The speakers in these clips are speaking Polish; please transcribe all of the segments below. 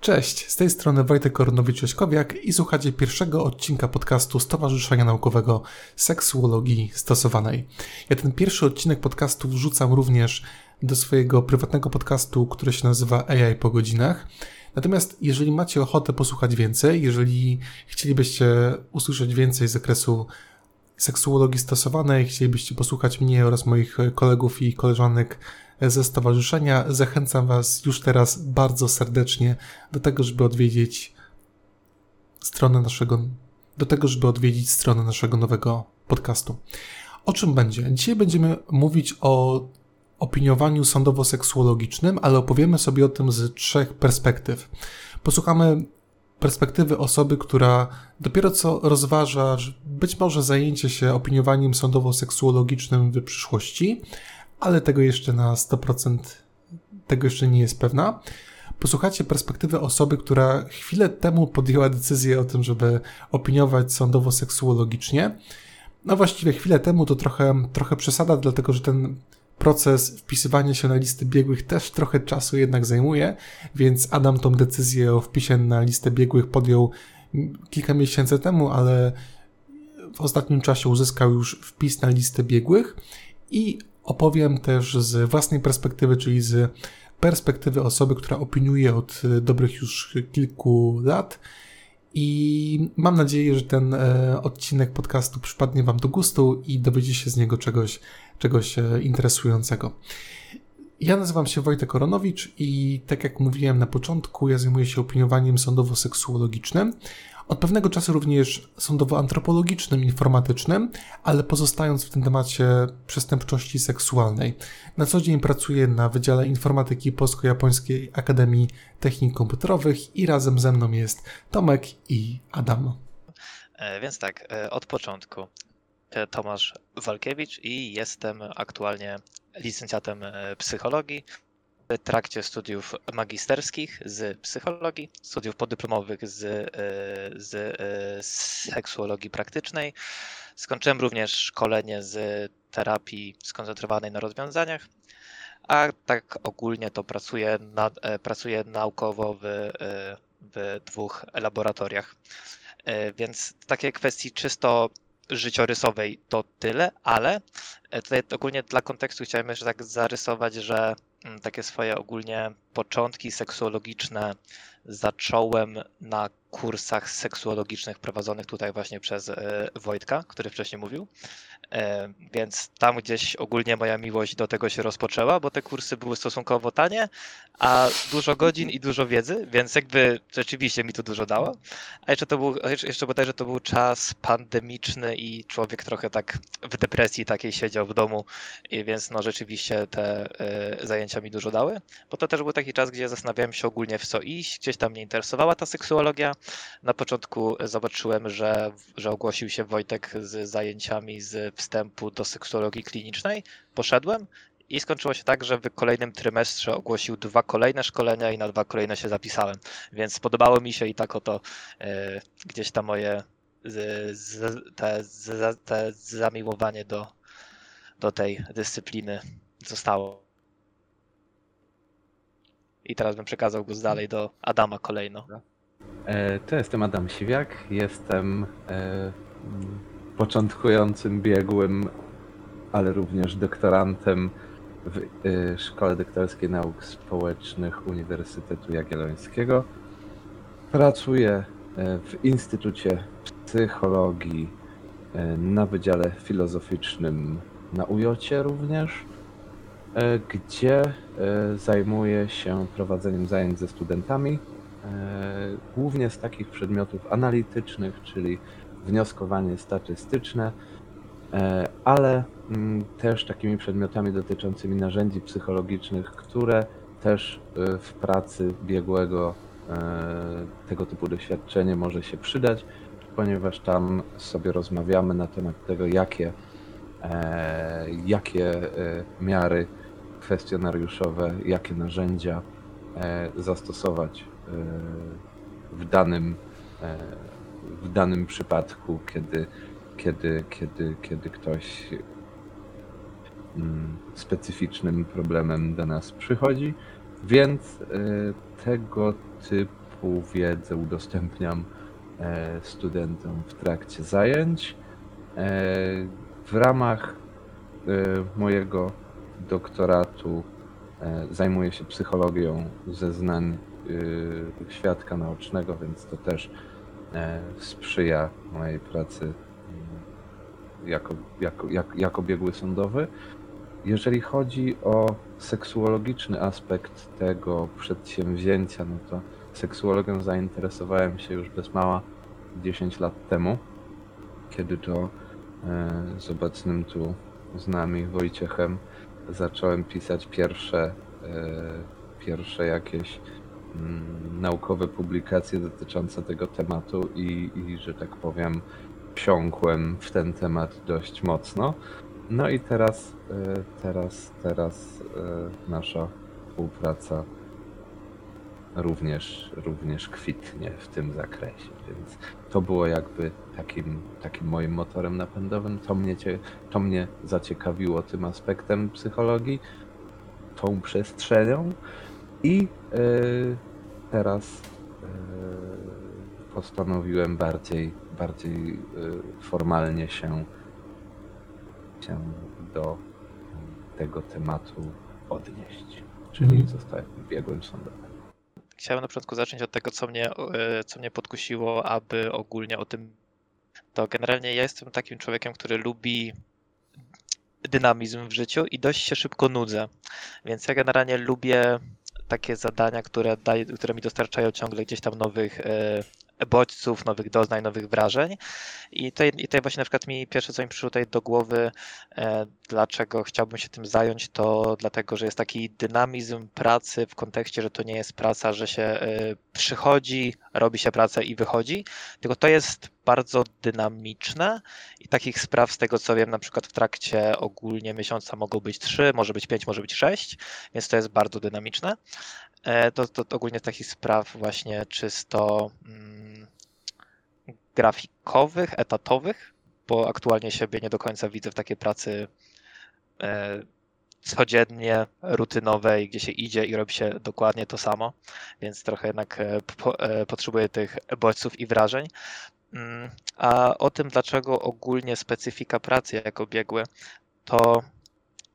Cześć, z tej strony Wojtek Koronowicz-Ośkowiak i słuchacie pierwszego odcinka podcastu Stowarzyszenia Naukowego Seksuologii Stosowanej. Ja ten pierwszy odcinek podcastu wrzucam również do swojego prywatnego podcastu, który się nazywa AI po godzinach. Natomiast jeżeli macie ochotę posłuchać więcej, jeżeli chcielibyście usłyszeć więcej z zakresu seksuologii stosowanej, chcielibyście posłuchać mnie oraz moich kolegów i koleżanek ze stowarzyszenia, zachęcam Was już teraz bardzo serdecznie do tego, żeby odwiedzić stronę naszego, do tego, żeby odwiedzić stronę naszego nowego podcastu. O czym będzie? Dzisiaj będziemy mówić o opiniowaniu sądowo-seksuologicznym, ale opowiemy sobie o tym z trzech perspektyw. Posłuchamy perspektywy osoby, która dopiero co rozważa być może zajęcie się opiniowaniem sądowo-seksuologicznym w przyszłości, ale tego jeszcze na 100% tego jeszcze nie jest pewna. Posłuchajcie perspektywy osoby, która chwilę temu podjęła decyzję o tym, żeby opiniować sądowo-seksuologicznie. No właściwie chwilę temu to trochę, trochę przesada, dlatego że ten proces wpisywania się na listy biegłych też trochę czasu jednak zajmuje, więc Adam tą decyzję o wpisie na listę biegłych podjął kilka miesięcy temu, ale w ostatnim czasie uzyskał już wpis na listę biegłych i opowiem też z własnej perspektywy, czyli z perspektywy osoby, która opiniuje od dobrych już kilku lat. I mam nadzieję, że ten e, odcinek podcastu przypadnie Wam do gustu i dowiecie się z niego czegoś, czegoś e, interesującego. Ja nazywam się Wojtek Koronowicz i tak jak mówiłem na początku, ja zajmuję się opiniowaniem sądowo-seksuologicznym. Od pewnego czasu również sądowo-antropologicznym, informatycznym, ale pozostając w tym temacie przestępczości seksualnej. Na co dzień pracuję na Wydziale Informatyki Polsko-Japońskiej Akademii Technik Komputerowych i razem ze mną jest Tomek i Adam. E, więc tak, e, od początku. E, Tomasz Walkiewicz i jestem aktualnie licencjatem psychologii trakcie studiów magisterskich z psychologii, studiów podyplomowych z, e, z e, seksuologii praktycznej. Skończyłem również szkolenie z terapii skoncentrowanej na rozwiązaniach, a tak ogólnie to pracuję, nad, e, pracuję naukowo w, w dwóch laboratoriach. Więc takie kwestii czysto życiorysowej to tyle, ale tutaj ogólnie dla kontekstu chciałem jeszcze tak zarysować, że takie swoje ogólnie początki seksuologiczne zacząłem na kursach seksuologicznych prowadzonych tutaj właśnie przez e, Wojtka, który wcześniej mówił. E, więc tam gdzieś ogólnie moja miłość do tego się rozpoczęła, bo te kursy były stosunkowo tanie, a dużo godzin i dużo wiedzy, więc jakby rzeczywiście mi to dużo dało. A jeszcze to był, jeszcze bodajże to był czas pandemiczny i człowiek trochę tak w depresji takiej siedział w domu, więc no rzeczywiście te e, zajęcia mi dużo dały, bo to też był taki czas, gdzie zastanawiałem się ogólnie w co iść, gdzieś tam mnie interesowała ta seksuologia. Na początku zobaczyłem, że, że ogłosił się Wojtek z zajęciami z wstępu do seksuologii klinicznej. Poszedłem i skończyło się tak, że w kolejnym trymestrze ogłosił dwa kolejne szkolenia i na dwa kolejne się zapisałem. Więc podobało mi się i tak oto e, gdzieś tam moje z, z, te, z, te zamiłowanie do, do tej dyscypliny zostało. I teraz bym przekazał głos dalej do Adama kolejno. E, to jestem Adam Siwiak, jestem e, początkującym biegłym, ale również doktorantem w e, Szkole Doktorskiej Nauk Społecznych Uniwersytetu Jagiellońskiego. Pracuję w Instytucie Psychologii na Wydziale Filozoficznym na UJOcie również gdzie zajmuję się prowadzeniem zajęć ze studentami, głównie z takich przedmiotów analitycznych, czyli wnioskowanie statystyczne, ale mm, też takimi przedmiotami dotyczącymi narzędzi psychologicznych, które też w pracy biegłego tego typu doświadczenie może się przydać, ponieważ tam sobie rozmawiamy na temat tego, jakie, jakie miary kwestionariuszowe, jakie narzędzia e, zastosować. e, w danym, e, w danym przypadku, kiedy, kiedy, kiedy, kiedy ktoś mm, specyficznym problemem do nas przychodzi. Więc tego typu wiedzę udostępniam e, studentom w trakcie zajęć. E, w ramach e, mojego doktoratu e, zajmuję się psychologią zeznań e, świadka naocznego, więc to też e, sprzyja mojej pracy mm, jako, jako, jako, jako biegły sądowy. Jeżeli chodzi o seksuologiczny aspekt tego przedsięwzięcia, no to seksuologią zainteresowałem się już bez mała 10 lat temu, kiedy to e, z obecnym tu z nami Wojciechem zacząłem pisać pierwsze, e, pierwsze jakieś naukowe publikacje dotyczące tego tematu i, i, że tak powiem, wsiąkłem w ten temat dość mocno. No i teraz, e, teraz, teraz e, nasza współpraca również, również kwitnie w tym zakresie, więc to było jakby takim, takim moim motorem napędowym. To mnie, to mnie zaciekawiło tym aspektem psychologii, tą przestrzenią i e, teraz e, postanowiłem bardziej, bardziej e, formalnie się, się do tego tematu odnieść. Czyli Mhm. zostałem biegłym sądowym. Chciałem na początku zacząć od tego, co mnie, co mnie podkusiło, aby ogólnie o tym. To generalnie ja jestem takim człowiekiem, który lubi dynamizm w życiu i dość się szybko nudzę. Więc ja generalnie lubię takie zadania, które, daje, które mi dostarczają ciągle gdzieś tam nowych e, bodźców, nowych doznań, nowych wrażeń. I tutaj, I tutaj właśnie na przykład mi pierwsze, co mi przyszło tutaj do głowy, e, dlaczego chciałbym się tym zająć, to dlatego, że jest taki dynamizm pracy w kontekście, że to nie jest praca, że się e, przychodzi, robi się pracę i wychodzi, tylko to jest bardzo dynamiczne i takich spraw z tego co wiem, na przykład w trakcie ogólnie miesiąca mogą być trzy, może być pięć, może być sześć, więc to jest bardzo dynamiczne. E, To, to, to ogólnie takich spraw właśnie czysto mm, grafikowych, etatowych, bo aktualnie siebie nie do końca widzę w takiej pracy e, codziennie, rutynowej, gdzie się idzie i robi się dokładnie to samo, więc trochę jednak e, po, e, potrzebuję tych bodźców i wrażeń. Mm, A o tym, dlaczego ogólnie specyfika pracy jako biegły, to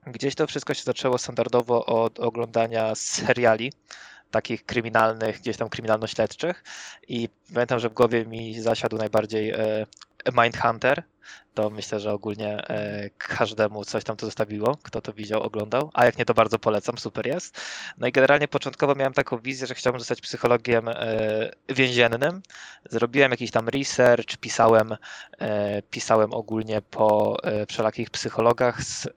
gdzieś to wszystko się zaczęło standardowo od oglądania seriali takich kryminalnych, gdzieś tam kryminalno-śledczych i pamiętam, że w głowie mi zasiadł najbardziej e, Mindhunter, to myślę, że ogólnie e, każdemu coś tam to zostawiło, kto to widział, oglądał, a jak nie, to bardzo polecam, super jest. No i generalnie początkowo miałem taką wizję, że chciałbym zostać psychologiem e, więziennym. Zrobiłem jakiś tam research, pisałem, pisałem ogólnie po wszelakich psychologach z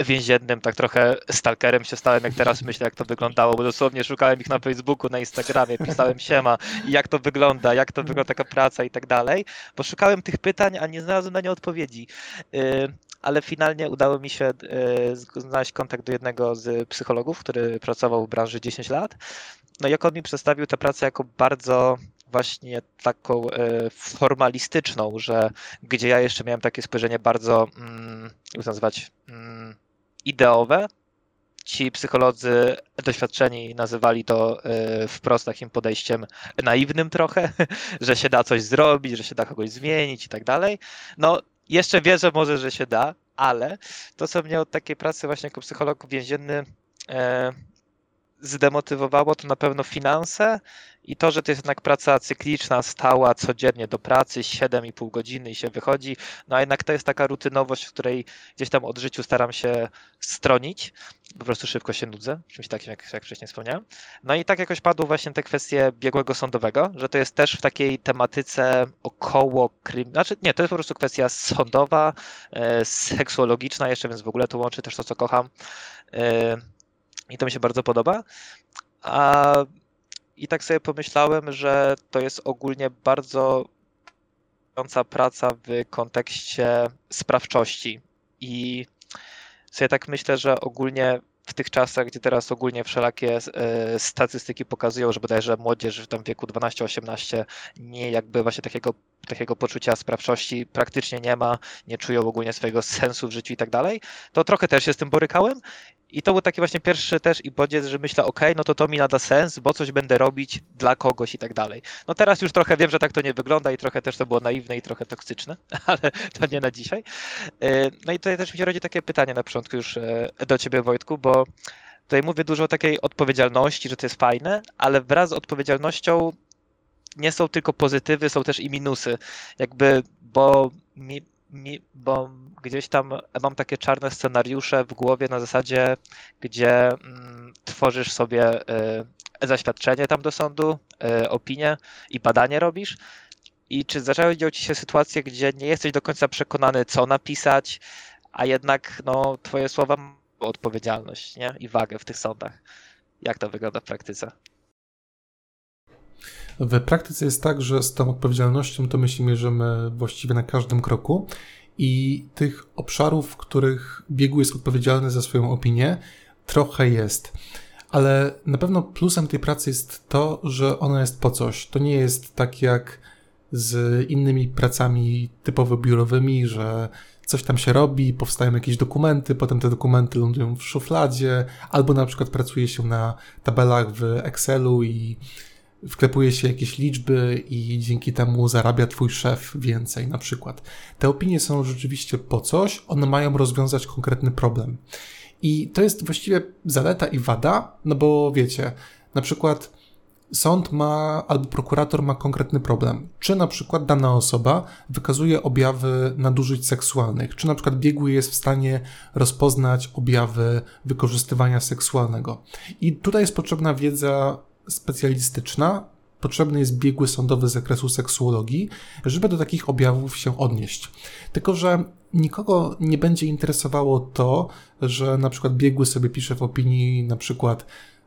więziennym, tak trochę stalkerem się stałem, jak teraz myślę, jak to wyglądało, bo dosłownie szukałem ich na Facebooku, na Instagramie, pisałem siema, jak to wygląda, jak to wygląda taka praca i tak dalej, bo szukałem tych pytań, a nie znalazłem na nie odpowiedzi. Y, Ale finalnie udało mi się y, znaleźć kontakt do jednego z psychologów, który pracował w branży 10 lat. No jak on mi przedstawił tę pracę jako bardzo właśnie taką e, formalistyczną, że gdzie ja jeszcze miałem takie spojrzenie bardzo, mm, jak to nazwać, mm, ideowe. Ci psycholodzy doświadczeni nazywali to e, wprost takim podejściem naiwnym trochę, że się da coś zrobić, że się da kogoś zmienić i tak dalej. No, jeszcze wierzę może, że się da, ale to, co mnie od takiej pracy właśnie jako psycholog więzienny e, zdemotywowało, to na pewno finanse i to, że to jest jednak praca cykliczna, stała, codziennie do pracy, 7,5 godziny i się wychodzi. No a jednak to jest taka rutynowość, w której gdzieś tam od życiu staram się stronić. Po prostu szybko się nudzę, czymś takim, jak, jak wcześniej wspomniałem. No i tak jakoś padły właśnie te kwestie biegłego sądowego, że to jest też w takiej tematyce około krym... Znaczy nie, to jest po prostu kwestia sądowa, e, seksuologiczna jeszcze, więc w ogóle to łączy też to, co kocham. E, I to mi się bardzo podoba. A i tak sobie pomyślałem, że to jest ogólnie bardzo praca w kontekście sprawczości. I sobie tak myślę, że ogólnie w tych czasach, gdzie teraz ogólnie wszelakie e, statystyki pokazują, że bodajże młodzież w tam wieku 12-18 nie jakby właśnie takiego, takiego poczucia sprawczości praktycznie nie ma, nie czują ogólnie swojego sensu w życiu i tak dalej, to trochę też się z tym borykałem I to był taki właśnie pierwszy też i bodziec, że myślę, ok, no to to mi nada sens, bo coś będę robić dla kogoś i tak dalej. No teraz już trochę wiem, że tak to nie wygląda i trochę też to było naiwne i trochę toksyczne, ale to nie na dzisiaj. E, no i tutaj też mi się rodzi takie pytanie na początku już e, do ciebie Wojtku, bo tutaj mówię dużo o takiej odpowiedzialności, że to jest fajne, ale wraz z odpowiedzialnością nie są tylko pozytywy, są też i minusy. Jakby, bo mi, mi, bo gdzieś tam mam takie czarne scenariusze w głowie na zasadzie, gdzie mm, tworzysz sobie y, zaświadczenie tam do sądu, y, opinię i badanie robisz. I czy zdarzają ci się sytuacje, gdzie nie jesteś do końca przekonany, co napisać, a jednak no, twoje słowa mają odpowiedzialność nie? i wagę w tych sądach. Jak to wygląda w praktyce? W praktyce jest tak, że z tą odpowiedzialnością to my się mierzymy właściwie na każdym kroku i tych obszarów, w których biegły jest odpowiedzialny za swoją opinię, trochę jest. Ale na pewno plusem tej pracy jest to, że ona jest po coś. To nie jest tak jak z innymi pracami typowo biurowymi, że coś tam się robi, powstają jakieś dokumenty, potem te dokumenty lądują w szufladzie, albo na przykład pracuje się na tabelach w Excelu i wklepuje się jakieś liczby i dzięki temu zarabia twój szef więcej, na przykład. Te opinie są rzeczywiście po coś, one mają rozwiązać konkretny problem. I to jest właściwie zaleta i wada, no bo wiecie, na przykład sąd ma albo prokurator ma konkretny problem. Czy na przykład dana osoba wykazuje objawy nadużyć seksualnych, czy na przykład biegły jest w stanie rozpoznać objawy wykorzystywania seksualnego. I tutaj jest potrzebna wiedza specjalistyczna, potrzebny jest biegły sądowy z zakresu seksuologii, żeby do takich objawów się odnieść. Tylko, że nikogo nie będzie interesowało to, że na przykład biegły sobie pisze w opinii na przykład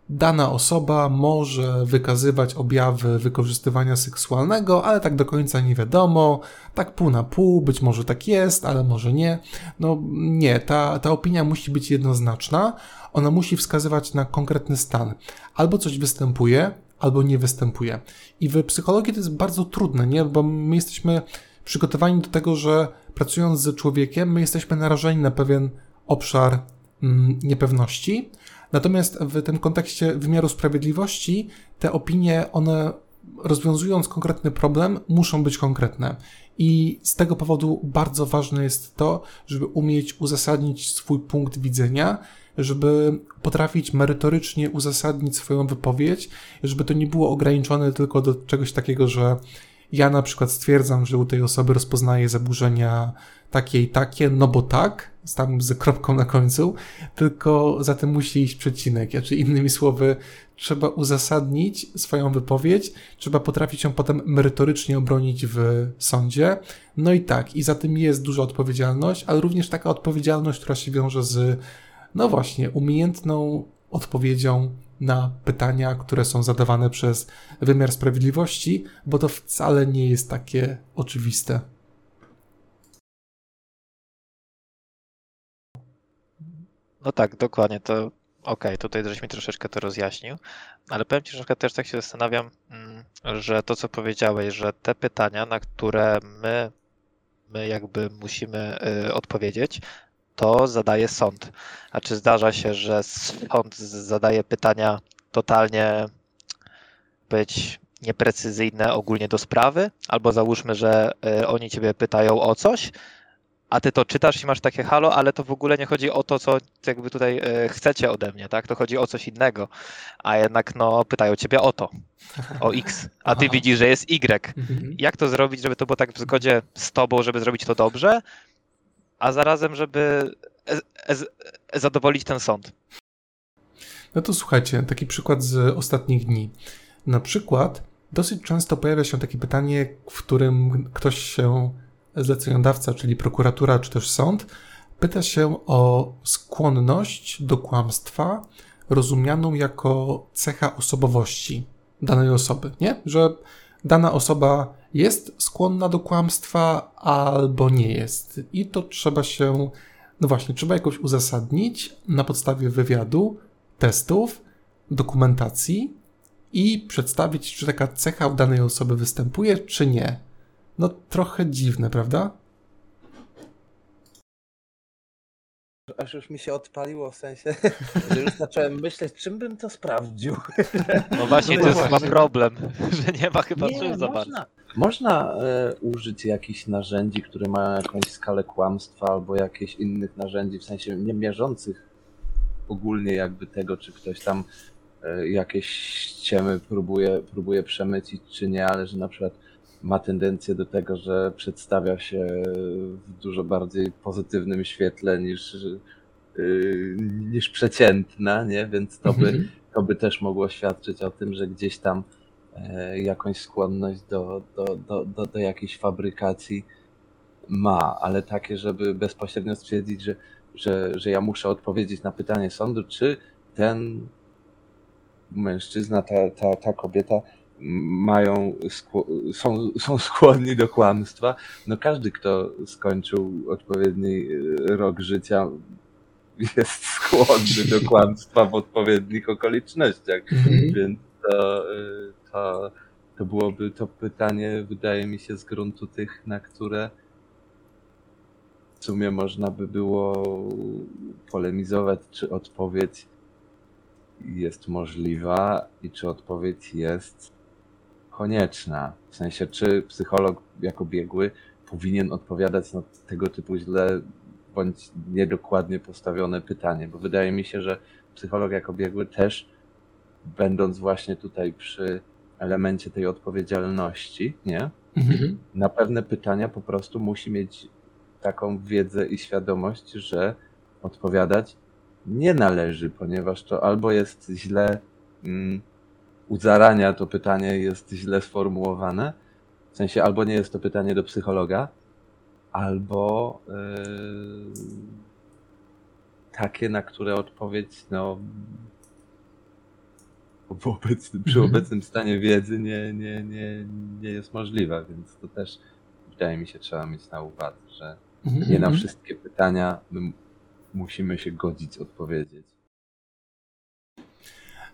dana osoba może wykazywać objawy wykorzystywania seksualnego, ale tak do końca nie wiadomo, tak pół na pół, być może tak jest, ale może nie. No nie, ta, ta opinia musi być jednoznaczna, ona musi wskazywać na konkretny stan. Albo coś występuje, albo nie występuje. I w psychologii to jest bardzo trudne, nie? Bo my jesteśmy przygotowani do tego, że pracując ze człowiekiem, my jesteśmy narażeni na pewien obszar mm, niepewności. Natomiast w tym kontekście wymiaru sprawiedliwości te opinie, one rozwiązując konkretny problem, muszą być konkretne. I z tego powodu bardzo ważne jest to, żeby umieć uzasadnić swój punkt widzenia, żeby potrafić merytorycznie uzasadnić swoją wypowiedź, żeby to nie było ograniczone tylko do czegoś takiego, że ja na przykład stwierdzam, że u tej osoby rozpoznaję zaburzenia takie i takie, no bo tak, tam z kropką na końcu, tylko za tym musi iść przecinek. Znaczy innymi słowy, trzeba uzasadnić swoją wypowiedź, trzeba potrafić ją potem merytorycznie obronić w sądzie. No i tak, i za tym jest duża odpowiedzialność, ale również taka odpowiedzialność, która się wiąże z, no właśnie, umiejętną odpowiedzią na pytania, które są zadawane przez wymiar sprawiedliwości, bo to wcale nie jest takie oczywiste. No tak, dokładnie, to okej, okay, tutaj żeś mi troszeczkę to rozjaśnił, ale powiem Ci, że też tak się zastanawiam, mm, że to, co powiedziałeś, że te pytania, na które my, my jakby musimy y, odpowiedzieć, to zadaje sąd. A czy zdarza się, że sąd zadaje pytania totalnie być nieprecyzyjne ogólnie do sprawy, albo załóżmy, że y, oni ciebie pytają o coś, a ty to czytasz i masz takie halo, ale to w ogóle nie chodzi o to, co jakby tutaj y, chcecie ode mnie, tak? To chodzi o coś innego. A jednak no pytają ciebie o to, o X, a ty Aha. widzisz, że jest Y. Mhm. Jak to zrobić, żeby to było tak w zgodzie z tobą, żeby zrobić to dobrze, a zarazem, żeby e, e, zadowolić ten sąd. No to słuchajcie, taki przykład z ostatnich dni. Na przykład dosyć często pojawia się takie pytanie, w którym ktoś się, zleceniodawca, czyli prokuratura, czy też sąd, pyta się o skłonność do kłamstwa rozumianą jako cecha osobowości danej osoby, nie? Że dana osoba jest skłonna do kłamstwa albo nie jest. I to trzeba się, no właśnie, trzeba jakoś uzasadnić na podstawie wywiadu, testów, dokumentacji i przedstawić, czy taka cecha u danej osoby występuje, czy nie. No trochę dziwne, prawda? Aż już mi się odpaliło w sensie, że już zacząłem myśleć, czym bym to sprawdził. No właśnie, No to jest chyba problem, że nie ma chyba Nie, czym za bardzo. można, można e, użyć jakichś narzędzi, które mają jakąś skalę kłamstwa albo jakichś innych narzędzi, w sensie nie mierzących ogólnie jakby tego, czy ktoś tam e, jakieś ściemy próbuje, próbuje przemycić, czy nie, ale że na przykład ma tendencję do tego, że przedstawia się w dużo bardziej pozytywnym świetle niż, y, niż przeciętna, nie? Więc to by, Mhm. to by też mogło świadczyć o tym, że gdzieś tam e, jakąś skłonność do, do, do, do, do jakiejś fabrykacji ma, ale takie, żeby bezpośrednio stwierdzić, że, że, że ja muszę odpowiedzieć na pytanie sądu, czy ten mężczyzna, ta, ta, ta kobieta mają, są, są skłonni do kłamstwa. No każdy, kto skończył odpowiedni e, rok życia jest skłonny do kłamstwa w odpowiednich okolicznościach. Mhm. Więc to, y, to, to byłoby to pytanie, wydaje mi się, z gruntu tych, na które w sumie można by było polemizować, czy odpowiedź jest możliwa i czy odpowiedź jest konieczna. W sensie, czy psycholog jako biegły powinien odpowiadać na tego typu źle bądź niedokładnie postawione pytanie, bo wydaje mi się, że psycholog jako biegły też, będąc właśnie tutaj przy elemencie tej odpowiedzialności, nie? Mhm. Na pewne pytania po prostu musi mieć taką wiedzę i świadomość, że odpowiadać nie należy, ponieważ to albo jest źle mm, u zarania to pytanie jest źle sformułowane, w sensie albo nie jest to pytanie do psychologa, albo yy, takie, na które odpowiedź no obecnym, przy Mhm. obecnym stanie wiedzy nie, nie, nie, nie jest możliwa, więc to też wydaje mi się trzeba mieć na uwadze, że Mhm. nie na wszystkie pytania musimy się godzić odpowiedzieć.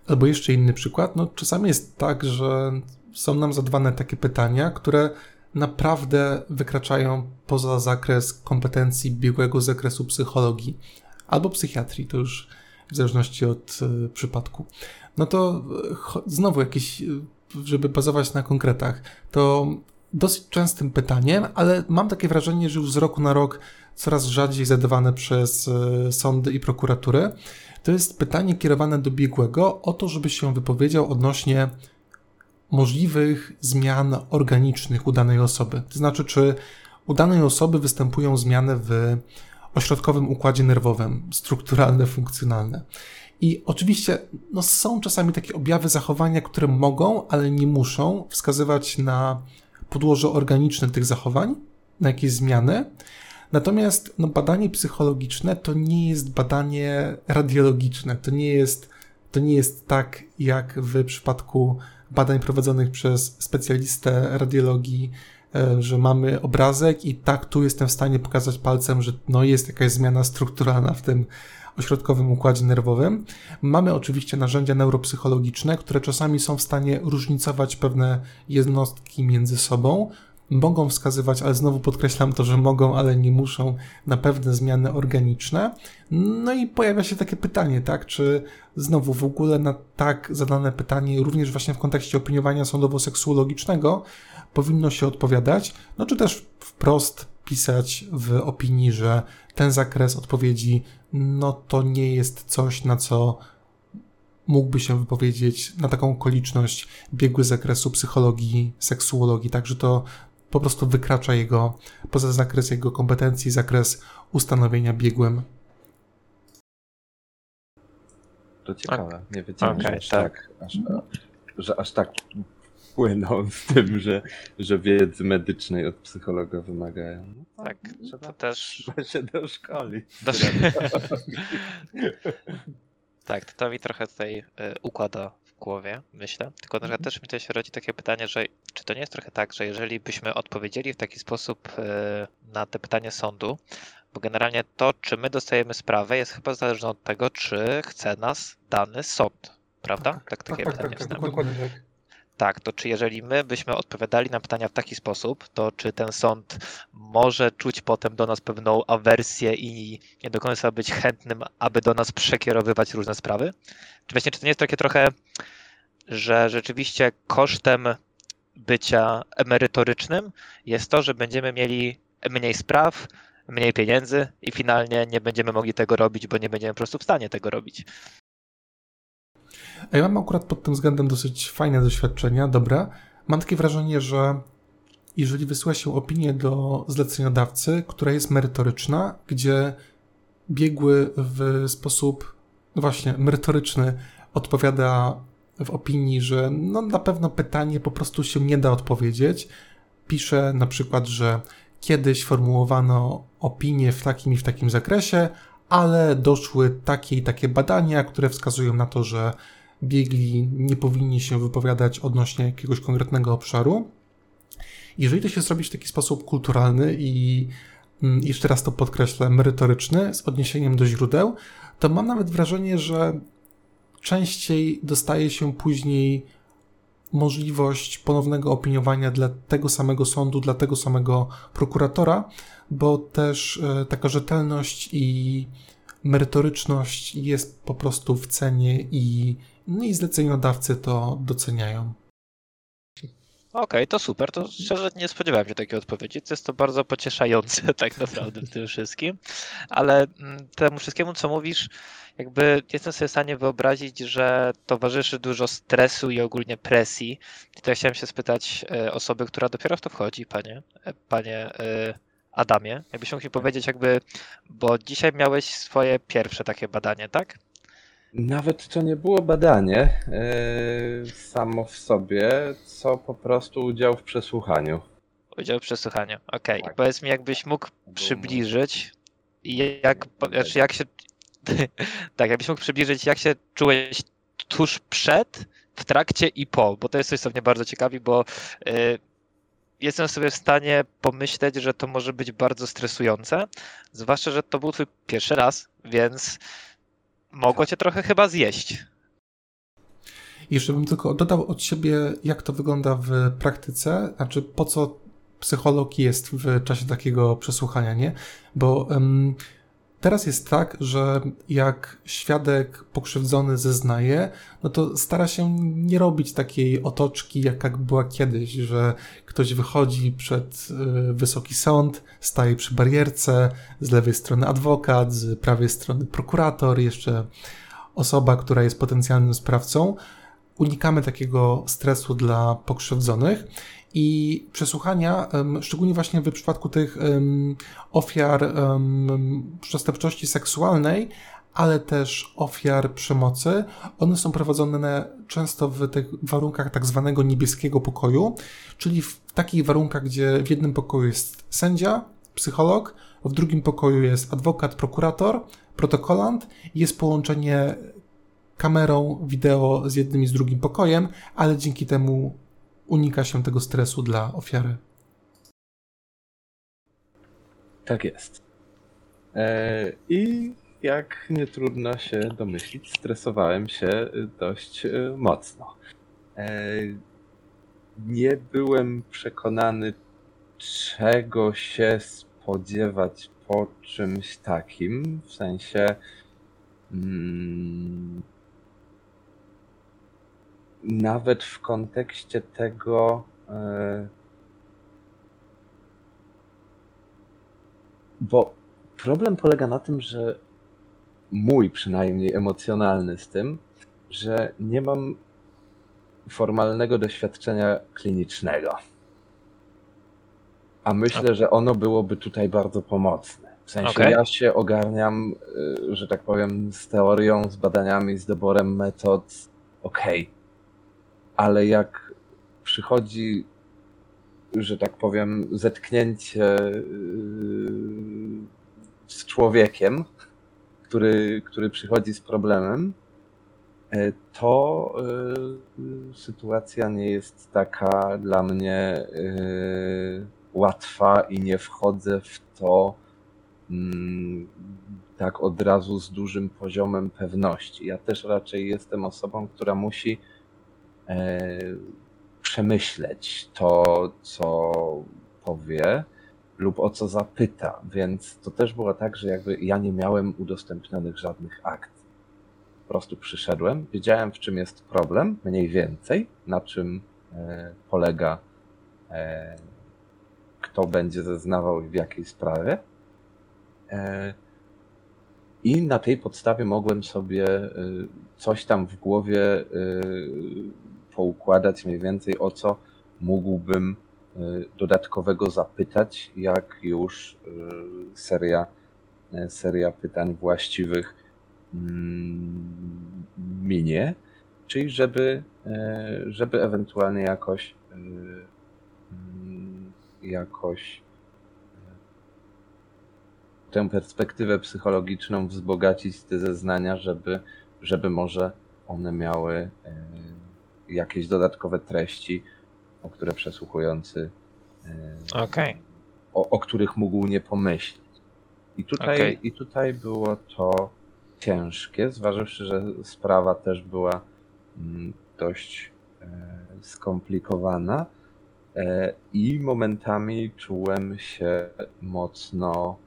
Albo jeszcze inny przykład. No, czasami jest tak, że są nam zadawane takie pytania, które naprawdę wykraczają poza zakres kompetencji biegłego zakresu psychologii albo psychiatrii, to już w zależności od y, przypadku. No to cho- znowu jakieś, y, żeby bazować na konkretach, to dosyć częstym pytaniem, ale mam takie wrażenie, że już z roku na rok coraz rzadziej zadawane przez y, sądy i prokuratury, to jest pytanie kierowane do biegłego o to, żeby się wypowiedział odnośnie możliwych zmian organicznych u danej osoby. To znaczy, czy u danej osoby występują zmiany w ośrodkowym układzie nerwowym, strukturalne, funkcjonalne. I oczywiście no, są czasami takie objawy zachowania, które mogą, ale nie muszą wskazywać na podłoże organiczne tych zachowań, na jakieś zmiany. Natomiast no, badanie psychologiczne to nie jest badanie radiologiczne. To nie jest, to nie jest tak, jak w przypadku badań prowadzonych przez specjalistę radiologii, e, że mamy obrazek i tak tu jestem w stanie pokazać palcem, że no jest jakaś zmiana strukturalna w tym ośrodkowym układzie nerwowym. Mamy oczywiście narzędzia neuropsychologiczne, które czasami są w stanie różnicować pewne jednostki między sobą, mogą wskazywać, ale znowu podkreślam to, że mogą, ale nie muszą na pewne zmiany organiczne. No i pojawia się takie pytanie, tak, czy znowu w ogóle na tak zadane pytanie, również właśnie w kontekście opiniowania sądowo-seksuologicznego, powinno się odpowiadać, no czy też wprost pisać w opinii, że ten zakres odpowiedzi, no to nie jest coś, na co mógłby się wypowiedzieć na taką okoliczność biegły zakresu psychologii, seksuologii, także to po prostu wykracza jego, poza zakres jego kompetencji, zakres ustanowienia biegłym. To ciekawe. Nie wiedziałem, że Okej, aż tak. tak, aż, że aż tak płyną z tym, że, że wiedzy medycznej od psychologa wymagają. No Tak, trzeba, to też trzeba się doszkolić. Tak, to mi trochę tutaj y, układa głowie, myślę. Tylko że też mi też rodzi takie pytanie, że czy to nie jest trochę tak, że jeżeli byśmy odpowiedzieli w taki sposób y, na te pytanie sądu, bo generalnie to, czy my dostajemy sprawę, jest chyba zależne od tego, czy chce nas dany sąd, prawda? Tak, takie pytanie jest. dokładnie tak. Tak, to czy jeżeli my byśmy odpowiadali na pytania w taki sposób, to czy ten sąd może czuć potem do nas pewną awersję i nie do końca być chętnym, aby do nas przekierowywać różne sprawy? Czy właśnie, czy to nie jest takie trochę, że rzeczywiście kosztem bycia emerytorycznym jest to, że będziemy mieli mniej spraw, mniej pieniędzy i finalnie nie będziemy mogli tego robić, bo nie będziemy po prostu w stanie tego robić. A ja mam akurat pod tym względem dosyć fajne doświadczenia, dobre. Mam takie wrażenie, że jeżeli wysyła się opinię do zleceniodawcy, która jest merytoryczna, gdzie biegły w sposób no właśnie merytoryczny odpowiada w opinii, że no na pewno pytanie po prostu się nie da odpowiedzieć. Pisze na przykład, że kiedyś formułowano opinie w takim i w takim zakresie, ale doszły takie i takie badania, które wskazują na to, że biegli nie powinni się wypowiadać odnośnie jakiegoś konkretnego obszaru. Jeżeli to się zrobi w taki sposób kulturalny i mm, jeszcze raz to podkreślę, merytoryczny, z odniesieniem do źródeł, to mam nawet wrażenie, że częściej dostaje się później możliwość ponownego opiniowania dla tego samego sądu, dla tego samego prokuratora, bo też e, taka rzetelność i merytoryczność jest po prostu w cenie i, no i zleceniodawcy to doceniają. Okej, okay, to super. To szczerze nie spodziewałem się takiej odpowiedzi. To jest to bardzo pocieszające tak naprawdę w tym wszystkim. Ale mm, temu wszystkiemu, co mówisz, jakby jestem sobie w stanie wyobrazić, że towarzyszy dużo stresu i ogólnie presji. I to chciałem się spytać e, osoby, która dopiero w to wchodzi, panie, e, panie Adamie. Jakbyś mógł mi powiedzieć jakby, bo dzisiaj miałeś swoje pierwsze takie badanie, tak? Nawet to nie było badanie yy, samo w sobie, co po prostu udział w przesłuchaniu. Udział w przesłuchaniu, okej. Okay. Tak. Powiedz mi, jakbyś mógł przybliżyć, jak, znaczy jak się, tak, jakbyś mógł przybliżyć, jak się czułeś tuż przed, w trakcie i po, bo to jest coś, co mnie bardzo ciekawi, bo yy, jestem sobie w stanie pomyśleć, że to może być bardzo stresujące, zwłaszcza, że to był twój pierwszy raz, więc mogło cię trochę chyba zjeść. Jeszcze bym tylko dodał od siebie, jak to wygląda w praktyce, znaczy po co psycholog jest w czasie takiego przesłuchania, nie? Bo um, teraz jest tak, że jak świadek pokrzywdzony zeznaje, no to stara się nie robić takiej otoczki, jaka była kiedyś, że ktoś wychodzi przed y, wysoki sąd, staje przy barierce, z lewej strony adwokat, z prawej strony prokurator, jeszcze osoba, która jest potencjalnym sprawcą. Unikamy takiego stresu dla pokrzywdzonych i przesłuchania, szczególnie właśnie w przypadku tych ofiar przestępczości seksualnej, ale też ofiar przemocy. One są prowadzone często w tych warunkach tak zwanego niebieskiego pokoju, czyli w takich warunkach, gdzie w jednym pokoju jest sędzia, psycholog, w drugim pokoju jest adwokat, prokurator, protokolant jest połączenie kamerą wideo z jednym i z drugim pokojem, ale dzięki temu unika się tego stresu dla ofiary. Tak jest. E, I jak nie trudno się domyślić, stresowałem się dość e, mocno. E, nie byłem przekonany, czego się spodziewać po czymś takim. W sensie. Mm, nawet w kontekście tego. E, bo problem polega na tym, że mój przynajmniej emocjonalny z tym, że nie mam formalnego doświadczenia klinicznego. A myślę, że ono byłoby tutaj bardzo pomocne. W sensie okay. ja się ogarniam, y, że tak powiem, z teorią, z badaniami, z doborem metod. Okej, okay ale jak przychodzi, że tak powiem, zetknięcie yy, z człowiekiem, który, który przychodzi z problemem, e, to yy, sytuacja nie jest taka dla mnie yy, łatwa i nie wchodzę w to mm, tak od razu z dużym poziomem pewności. Ja też raczej jestem osobą, która musi E, przemyśleć to, co powie lub o co zapyta, więc to też było tak, że jakby ja nie miałem udostępnionych żadnych akt. Po prostu przyszedłem, wiedziałem w czym jest problem, mniej więcej, na czym e, polega, e, kto będzie zeznawał i w jakiej sprawie. E, I na tej podstawie mogłem sobie e, coś tam w głowie e, poukładać mniej więcej, o co mógłbym e, dodatkowego zapytać, jak już e, seria, e, seria pytań właściwych mm, minie, czyli żeby, żeby ewentualnie jakoś mm, jakoś tę perspektywę psychologiczną wzbogacić te zeznania, żeby, żeby może one miały jakieś dodatkowe treści, o które przesłuchujący e, Okej. o, o których mógł nie pomyśleć. I tutaj, Okej. I tutaj było to ciężkie, zważywszy, że sprawa też była mm, dość e, skomplikowana e, i momentami czułem się mocno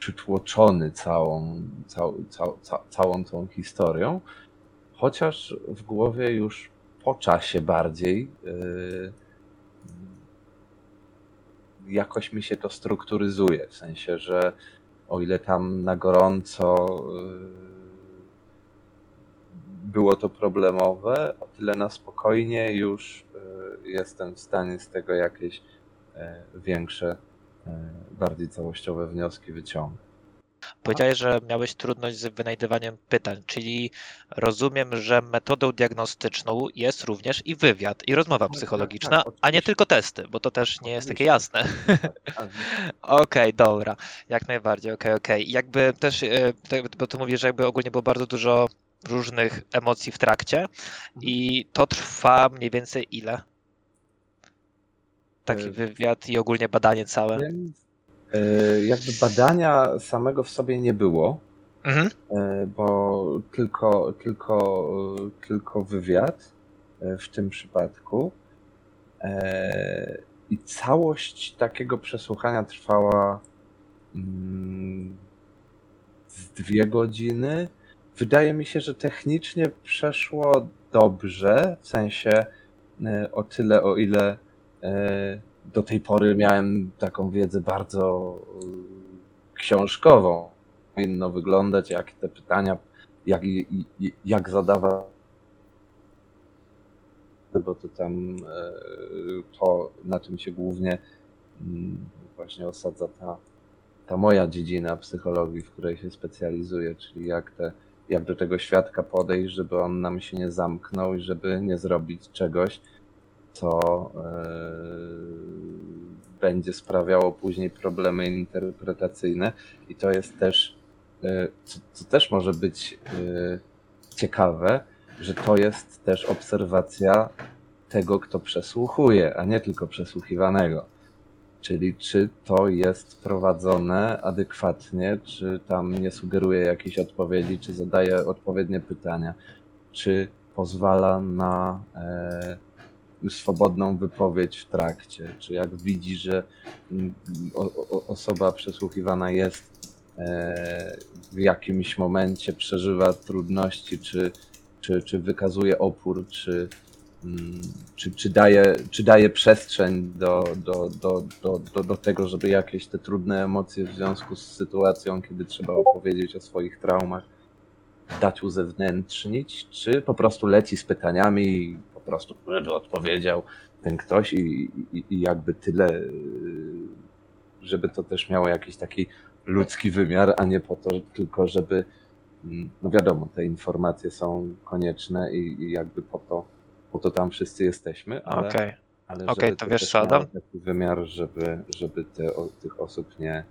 przytłoczony całą, cał, cał, ca, całą tą historią, chociaż w głowie już po czasie bardziej e, jakoś mi się to strukturyzuje. W sensie, że o ile tam na gorąco yy, było to problemowe, o tyle na spokojnie już yy, jestem w stanie z tego jakieś yy, większe, yy, bardziej całościowe wnioski wyciągnąć. Powiedziałeś, że miałeś trudność z wynajdywaniem pytań, czyli rozumiem, że metodą diagnostyczną jest również i wywiad, i rozmowa tak, psychologiczna, tak, a nie tylko testy, bo to też nie jest takie jasne. Okej, dobra, jak najbardziej, okej, okej. Jakby też, e, bo ty mówisz, że jakby ogólnie było bardzo dużo różnych emocji w trakcie i to trwa mniej więcej ile? Taki E, wywiad i ogólnie badanie całe. Yy, jakby badania samego w sobie nie było. Mhm. E, bo tylko, tylko, e, tylko wywiad e, w tym przypadku. E, I całość takiego przesłuchania trwała mm, z dwie godziny. Wydaje mi się, że technicznie przeszło dobrze, w sensie e, o tyle, o ile e, do tej pory miałem taką wiedzę bardzo e, książkową. Powinno wyglądać, jak te pytania, jak, jak zadawać, bo to tam e, to, na czym się głównie mm, właśnie osadza ta, ta moja dziedzina psychologii, w której się specjalizuję, czyli jak, te, jak do tego świadka podejść, żeby on nam się nie zamknął i żeby nie zrobić czegoś, co e, będzie sprawiało później problemy interpretacyjne. I to jest też, e, co, co też może być e, ciekawe, że to jest też obserwacja tego, kto przesłuchuje, a nie tylko przesłuchiwanego. Czyli czy to jest prowadzone adekwatnie, czy tam nie sugeruje jakiejś odpowiedzi, czy zadaje odpowiednie pytania, czy pozwala na swobodną wypowiedź w trakcie, czy jak widzi, że mm, osoba przesłuchiwana jest e, w jakimś momencie przeżywa trudności, czy, czy, czy wykazuje opór, czy, mm, czy, czy, daje, czy daje przestrzeń do, do, do, do, do, tego, żeby jakieś te trudne emocje w związku z sytuacją, kiedy trzeba opowiedzieć o swoich traumach, dać uzewnętrznić, czy po prostu leci z pytaniami prostu żeby odpowiedział ten ktoś i, i, i jakby tyle, żeby to też miało jakiś taki ludzki wymiar, a nie po to tylko, żeby mm, no wiadomo, te informacje są konieczne i, i jakby po to, po to tam wszyscy jesteśmy, ale, Okej. ale Okej, żeby to to wiesz co, miało Adam? taki wymiar, żeby, żeby te, o, tych osób nie,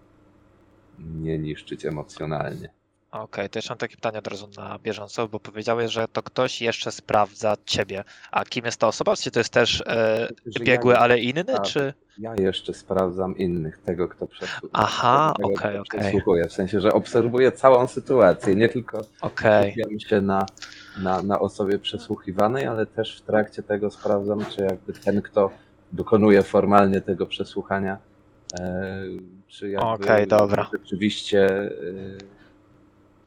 nie niszczyć emocjonalnie. Okej, to jeszcze mam takie pytanie od razu na bieżąco, bo powiedziałeś, że to ktoś jeszcze sprawdza ciebie. A kim jest ta osoba? Czy to jest też e, Że biegły, ja, ale inny, tak. czy? ja jeszcze sprawdzam innych, tego kto, przesłu- Aha, tego, okej, okej. przesłuchuje. W sensie, że obserwuję całą sytuację, nie tylko Okej, skupiam się na, na, na osobie przesłuchiwanej, ale też w trakcie tego sprawdzam, czy jakby ten, kto dokonuje formalnie tego przesłuchania, e, czy jakby Okej, dobra. rzeczywiście e,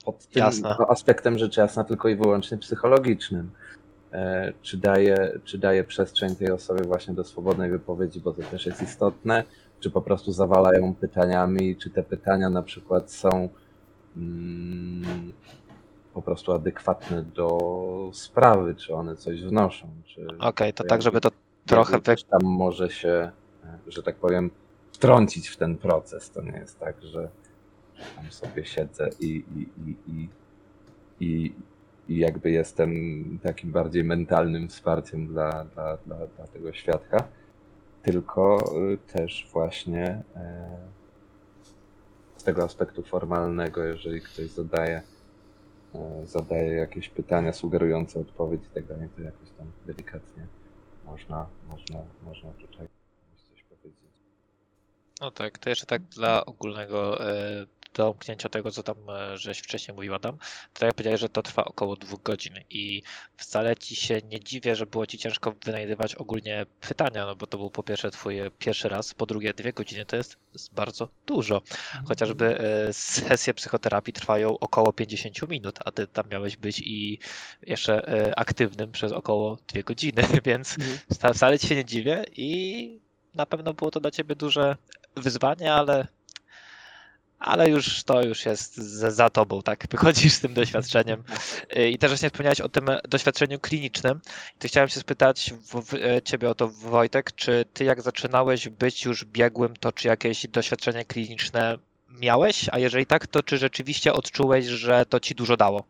pod tym Jasne. no, aspektem rzecz jasna tylko i wyłącznie psychologicznym. E, Czy daje, czy daje przestrzeń tej osobie właśnie do swobodnej wypowiedzi, bo to też jest istotne, czy po prostu zawalają pytaniami, czy te pytania na przykład są mm, po prostu adekwatne do sprawy, czy one coś wnoszą. Czy Okej, to to tak, żeby to trochę ktoś tam może się, e, że tak powiem, wtrącić w ten proces. To nie jest tak, że tam sobie siedzę i, i, i, i, i, i jakby jestem takim bardziej mentalnym wsparciem dla, dla, dla, dla tego świadka, tylko y, też właśnie e, z tego aspektu formalnego, jeżeli ktoś zadaje, e, zadaje jakieś pytania sugerujące odpowiedź i tak dalej, to jakoś tam delikatnie można, można, można tutaj coś powiedzieć. No tak, to jeszcze tak dla ogólnego e, domknięcia tego, co tam e, żeś wcześniej mówił Adam, to tak jak powiedziałeś, że to trwa około dwóch godzin i wcale ci się nie dziwię, że było ci ciężko wynajdywać ogólnie pytania, no bo to był po pierwsze twój pierwszy raz, po drugie dwie godziny to jest, bardzo dużo. Chociażby e, sesje psychoterapii trwają około 50 minut, a ty tam miałeś być i jeszcze e, aktywnym przez około dwie godziny, więc wca- wcale ci się nie dziwię i na pewno było to dla ciebie duże wyzwanie, ale, ale już to już jest za, za tobą, tak? Wychodzisz z tym doświadczeniem. I też właśnie wspomniałeś o tym doświadczeniu klinicznym. To chciałem się spytać w, w, e, ciebie o to, Wojtek, czy ty jak zaczynałeś być już biegłym, to czy jakieś doświadczenie kliniczne miałeś? A jeżeli tak, to czy rzeczywiście odczułeś, że to ci dużo dało?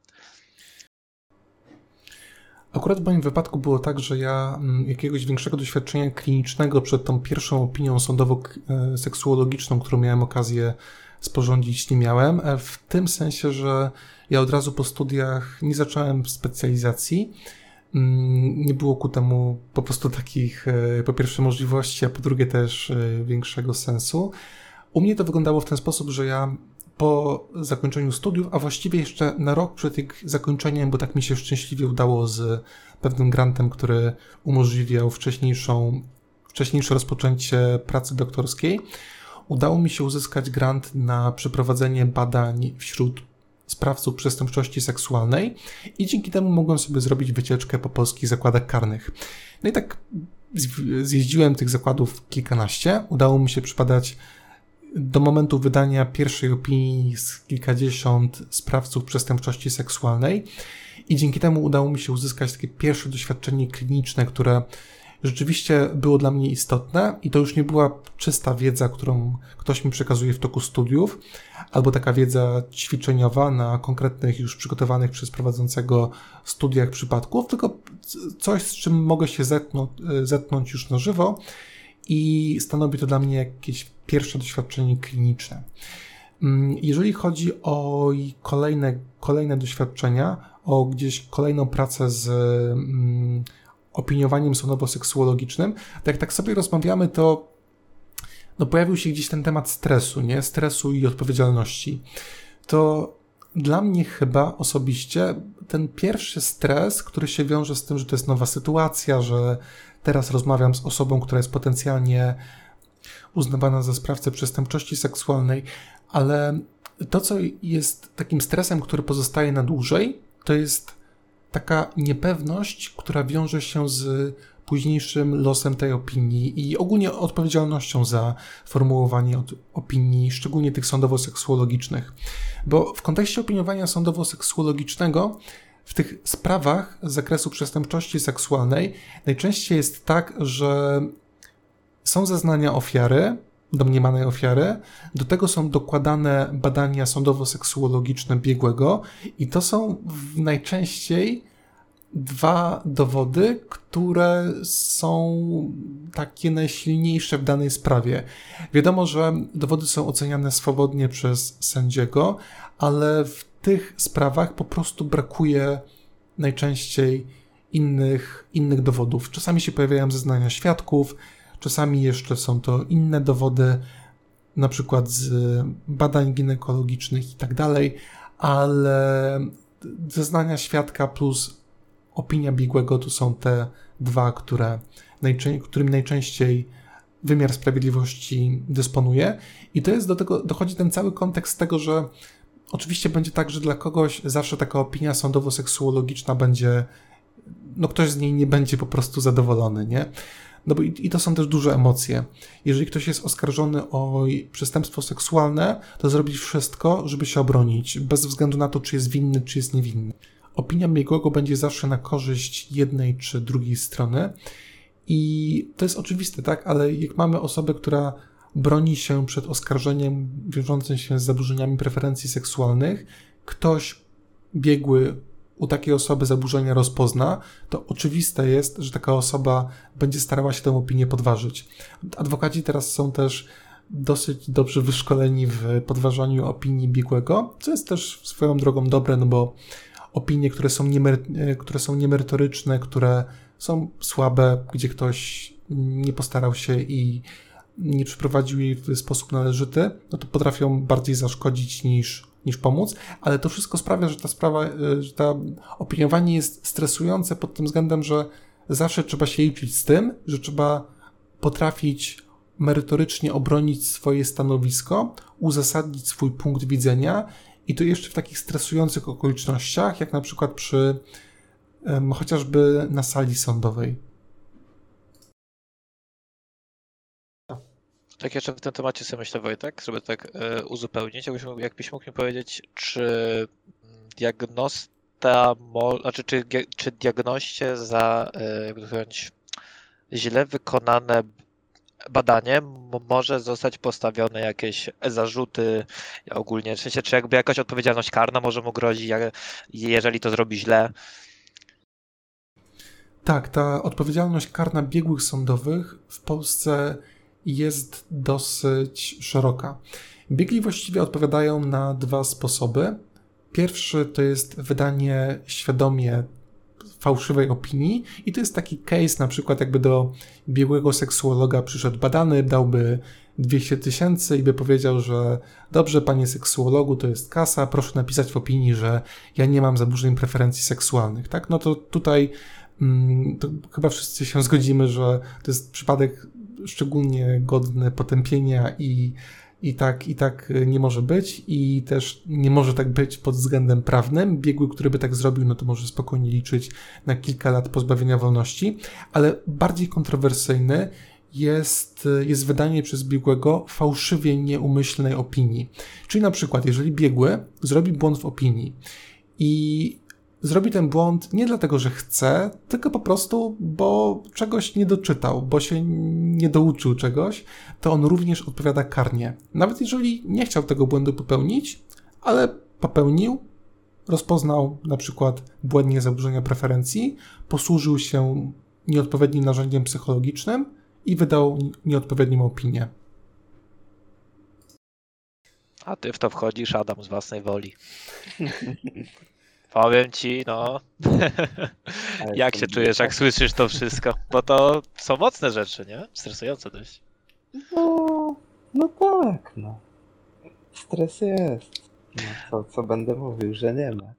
Akurat w moim wypadku było tak, że ja mm, jakiegoś większego doświadczenia klinicznego przed tą pierwszą opinią sądowo-seksuologiczną, którą miałem okazję sporządzić, nie miałem. e, W tym sensie, że ja od razu po studiach nie zacząłem specjalizacji. Mm, Nie było ku temu po prostu takich, e, po pierwsze, możliwości, a po drugie też e, większego sensu. U mnie to wyglądało w ten sposób, że ja po zakończeniu studiów, a właściwie jeszcze na rok przed ich zakończeniem, bo tak mi się szczęśliwie udało z pewnym grantem, który umożliwiał wcześniejszą, wcześniejsze rozpoczęcie pracy doktorskiej, udało mi się uzyskać grant na przeprowadzenie badań wśród sprawców przestępczości seksualnej i dzięki temu mogłem sobie zrobić wycieczkę po polskich zakładach karnych. No i tak zjeździłem tych zakładów kilkanaście. Udało mi się przypadać do momentu wydania pierwszej opinii z kilkadziesiąt sprawców przestępczości seksualnej i dzięki temu udało mi się uzyskać takie pierwsze doświadczenie kliniczne, które rzeczywiście było dla mnie istotne i to już nie była czysta wiedza, którą ktoś mi przekazuje w toku studiów, albo taka wiedza ćwiczeniowa na konkretnych już przygotowanych przez prowadzącego studiach przypadków, tylko coś, z czym mogę się zetknąć, zetknąć już na żywo i stanowi to dla mnie jakieś pierwsze doświadczenie kliniczne. Mm, Jeżeli chodzi o kolejne, kolejne doświadczenia, o gdzieś kolejną pracę z mm, opiniowaniem sądowo-seksuologicznym, to jak tak sobie rozmawiamy, to no pojawił się gdzieś ten temat stresu, nie? Stresu i odpowiedzialności. To dla mnie chyba osobiście ten pierwszy stres, który się wiąże z tym, że to jest nowa sytuacja, że teraz rozmawiam z osobą, która jest potencjalnie uznawana za sprawcę przestępczości seksualnej, ale to, co jest takim stresem, który pozostaje na dłużej, to jest taka niepewność, która wiąże się z późniejszym losem tej opinii i ogólnie odpowiedzialnością za formułowanie opinii, szczególnie tych sądowo-seksuologicznych. Bo w kontekście opiniowania sądowo-seksuologicznego w tych sprawach z zakresu przestępczości seksualnej najczęściej jest tak, że są zeznania ofiary, domniemanej ofiary, do tego są dokładane badania sądowo-seksuologiczne biegłego i to są najczęściej dwa dowody, które są takie najsilniejsze w danej sprawie. Wiadomo, że dowody są oceniane swobodnie przez sędziego, ale w tych sprawach po prostu brakuje najczęściej innych, innych dowodów. Czasami się pojawiają zeznania świadków, czasami jeszcze są to inne dowody, na przykład z badań ginekologicznych i tak dalej, ale zeznania świadka plus opinia biegłego to są te dwa, które którym najczęściej wymiar sprawiedliwości dysponuje. I to jest do tego, dochodzi ten cały kontekst tego, że oczywiście będzie tak, że dla kogoś zawsze taka opinia sądowo-seksuologiczna będzie, no ktoś z niej nie będzie po prostu zadowolony, nie? No bo i, i to są też duże emocje. Jeżeli ktoś jest oskarżony o przestępstwo seksualne, to zrobić wszystko, żeby się obronić, bez względu na to, czy jest winny, czy jest niewinny. Opinia biegłego będzie zawsze na korzyść jednej czy drugiej strony. I to jest oczywiste, tak? Ale jak mamy osobę, która broni się przed oskarżeniem wiążącym się z zaburzeniami preferencji seksualnych, ktoś biegły u takiej osoby zaburzenia rozpozna, to oczywiste jest, że taka osoba będzie starała się tę opinię podważyć. Adwokaci teraz są też dosyć dobrze wyszkoleni w podważaniu opinii biegłego, co jest też swoją drogą dobre, no bo opinie, które są, które są niemerytoryczne, które są słabe, gdzie ktoś nie postarał się i nie przeprowadził jej w sposób należyty, no to potrafią bardziej zaszkodzić niż, niż pomóc, ale to wszystko sprawia, że ta sprawa, e, że ta opiniowanie jest stresujące pod tym względem, że zawsze trzeba się liczyć z tym, że trzeba potrafić merytorycznie obronić swoje stanowisko, uzasadnić swój punkt widzenia i to jeszcze w takich stresujących okolicznościach, jak na przykład przy chociażby na sali sądowej. Tak jeszcze w tym temacie sobie myślę, Wojtek, żeby tak e, uzupełnić, jakbyś, jakbyś mógł mi powiedzieć, czy diagnosta, mo, znaczy czy, czy diagnoście za, e, to powiedzieć, źle wykonane badanie może zostać postawione jakieś zarzuty ogólnie, w sensie, czy jakby jakaś odpowiedzialność karna może mu grozić, jeżeli to zrobi źle? Tak, ta odpowiedzialność karna biegłych sądowych w Polsce jest dosyć szeroka. Biegli właściwie odpowiadają na dwa sposoby. Pierwszy to jest wydanie świadomie fałszywej opinii i to jest taki case na przykład jakby do biegłego seksuologa przyszedł badany, dałby 200 tysięcy i by powiedział, że dobrze panie seksuologu, to jest kasa, proszę napisać w opinii, że ja nie mam zaburzeń preferencji seksualnych, tak? No to tutaj mm, to chyba wszyscy się zgodzimy, że to jest przypadek szczególnie godny potępienia i i tak, I tak nie może być, i też nie może tak być pod względem prawnym. Biegły, który by tak zrobił, no to może spokojnie liczyć na kilka lat pozbawienia wolności, ale bardziej kontrowersyjny jest, jest wydanie przez biegłego fałszywie nieumyślnej opinii. Czyli na przykład, jeżeli biegły zrobi błąd w opinii i zrobi ten błąd nie dlatego, że chce, tylko po prostu, bo czegoś nie doczytał, bo się nie douczył czegoś, to on również odpowiada karnie. Nawet jeżeli nie chciał tego błędu popełnić, ale popełnił, rozpoznał na przykład błędnie zaburzenia preferencji, posłużył się nieodpowiednim narzędziem psychologicznym i wydał nieodpowiednią opinię. A ty w to wchodzisz, Adam, z własnej woli. Powiem ci, no. jak się czujesz, jak słyszysz to wszystko? Bo to są mocne rzeczy, nie? Stresujące dość. No, no tak, no. Stres jest. No, co, co będę mówił, że nie ma.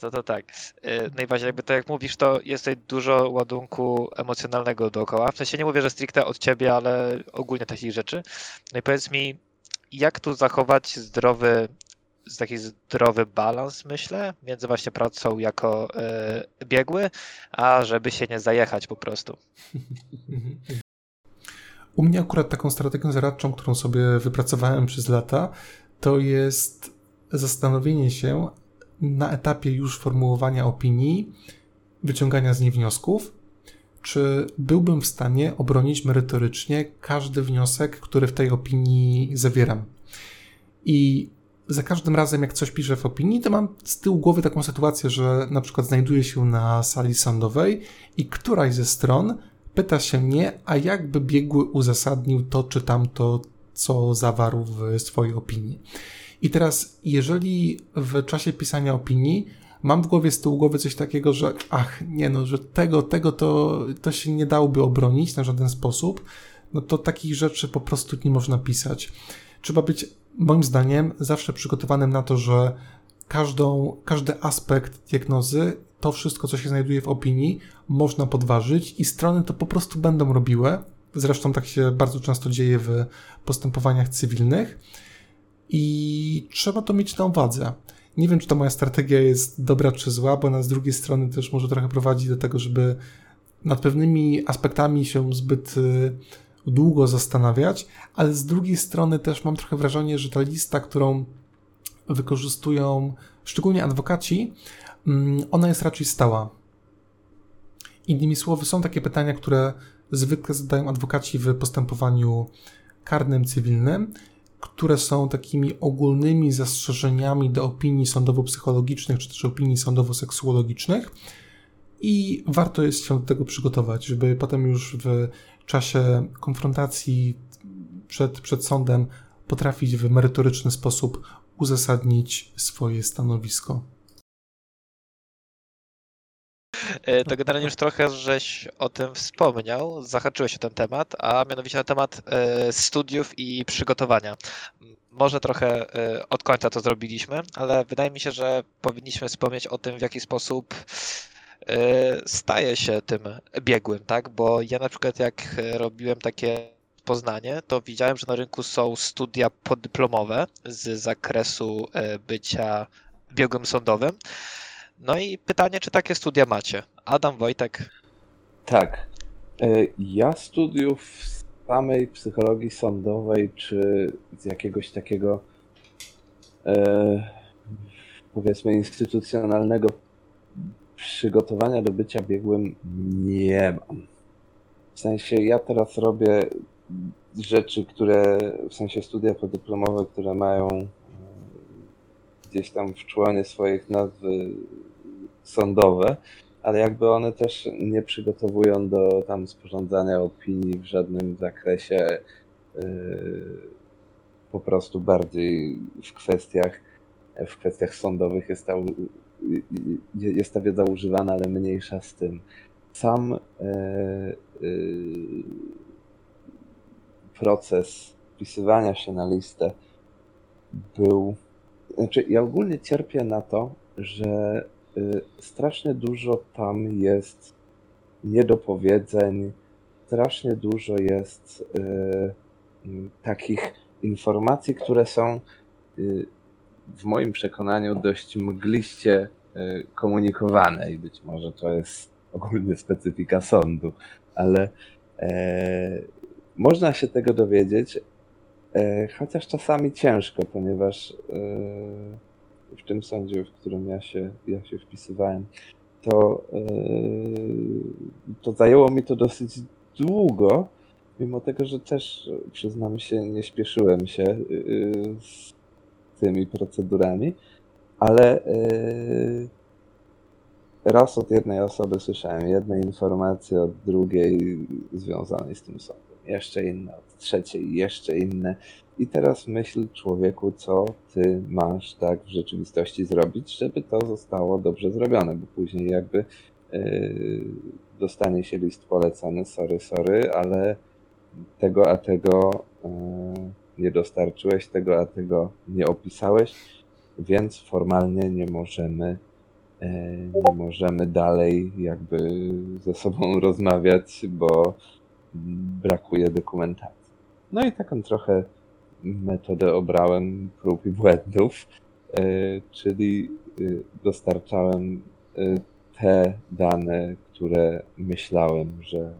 To to tak. Y, najważniejsze, jakby to jak mówisz, to jest tutaj dużo ładunku emocjonalnego dookoła. W sensie nie mówię, że stricte od ciebie, ale ogólnie takich rzeczy. No i powiedz mi, jak tu zachować zdrowy taki zdrowy balans, myślę, między właśnie pracą jako y, biegły, a żeby się nie zajechać po prostu. U mnie akurat taką strategią zaradczą, którą sobie wypracowałem przez lata, to jest zastanowienie się na etapie już formułowania opinii, wyciągania z niej wniosków, czy byłbym w stanie obronić merytorycznie każdy wniosek, który w tej opinii zawieram. I za każdym razem, jak coś piszę w opinii, to mam z tyłu głowy taką sytuację, że na przykład znajduję się na sali sądowej i któraś ze stron pyta się mnie, a jakby biegły uzasadnił to czy tamto, co zawarł w swojej opinii. I teraz, jeżeli w czasie pisania opinii mam w głowie z tyłu głowy coś takiego, że ach, nie no, że tego, tego to, to się nie dałoby obronić na żaden sposób, no to takich rzeczy po prostu nie można pisać. Trzeba być moim zdaniem zawsze przygotowanym na to, że każdą, każdy aspekt diagnozy to wszystko, co się znajduje w opinii, można podważyć i strony to po prostu będą robiły. Zresztą tak się bardzo często dzieje w postępowaniach cywilnych i trzeba to mieć na uwadze. Nie wiem, czy ta moja strategia jest dobra czy zła, bo ona z drugiej strony też może trochę prowadzić do tego, żeby nad pewnymi aspektami się zbyt y, długo zastanawiać, ale z drugiej strony też mam trochę wrażenie, że ta lista, którą wykorzystują szczególnie adwokaci, mm, ona jest raczej stała. Innymi słowy, są takie pytania, które zwykle zadają adwokaci w postępowaniu karnym, cywilnym, które są takimi ogólnymi zastrzeżeniami do opinii sądowo-psychologicznych czy też opinii sądowo-seksuologicznych. I warto jest się do tego przygotować, żeby potem już w czasie konfrontacji przed, przed sądem potrafić w merytoryczny sposób uzasadnić swoje stanowisko. E, to generalnie już trochę żeś o tym wspomniał, zahaczyłeś o ten temat, a mianowicie na temat e, studiów i przygotowania. Może trochę e, od końca to zrobiliśmy, ale wydaje mi się, że powinniśmy wspomnieć o tym, w jaki sposób staje się tym biegłym, tak? Bo ja na przykład jak robiłem takie Poznanie, to widziałem, że na rynku są studia podyplomowe z zakresu bycia biegłym sądowym. No i pytanie, czy takie studia macie? Adam Wojtek. Tak. E, ja studiów z samej psychologii sądowej, czy z jakiegoś takiego e, powiedzmy instytucjonalnego przygotowania do bycia biegłym nie mam. W sensie ja teraz robię rzeczy, które w sensie studia podyplomowe, które mają e, gdzieś tam w członie swoich nazwy sądowe, ale jakby one też nie przygotowują do tam sporządzania opinii w żadnym zakresie, yy, po prostu bardziej w kwestiach, w kwestiach sądowych jest ta, jest ta wiedza używana, ale mniejsza z tym. Sam yy, yy, proces wpisywania się na listę był. Znaczy, ja ogólnie cierpię na to, że Y, strasznie dużo tam jest niedopowiedzeń, strasznie dużo jest takich informacji, które są y, w moim przekonaniu dość mgliście komunikowane i być może to jest ogólnie specyfika sądu, ale e, można się tego dowiedzieć, e, chociaż czasami ciężko, ponieważ e, w tym sądzie, w którym ja się, ja się wpisywałem, to, yy, to zajęło mi to dosyć długo, mimo tego, że też, przyznam się, nie śpieszyłem się yy, z tymi procedurami, ale yy, raz od jednej osoby słyszałem jedne informacje, od drugiej związanej z tym sądem, jeszcze inne od trzeciej, jeszcze inne. I teraz myśl człowieku, co ty masz tak w rzeczywistości zrobić, żeby to zostało dobrze zrobione, bo później jakby yy, dostanie się list polecany, sorry, sorry, ale tego a tego yy, nie dostarczyłeś, tego a tego nie opisałeś, więc formalnie nie możemy yy, nie możemy dalej jakby ze sobą rozmawiać, bo brakuje dokumentacji. No i taką trochę metodę obrałem prób i błędów, e, czyli e, dostarczałem e, te dane, które myślałem, że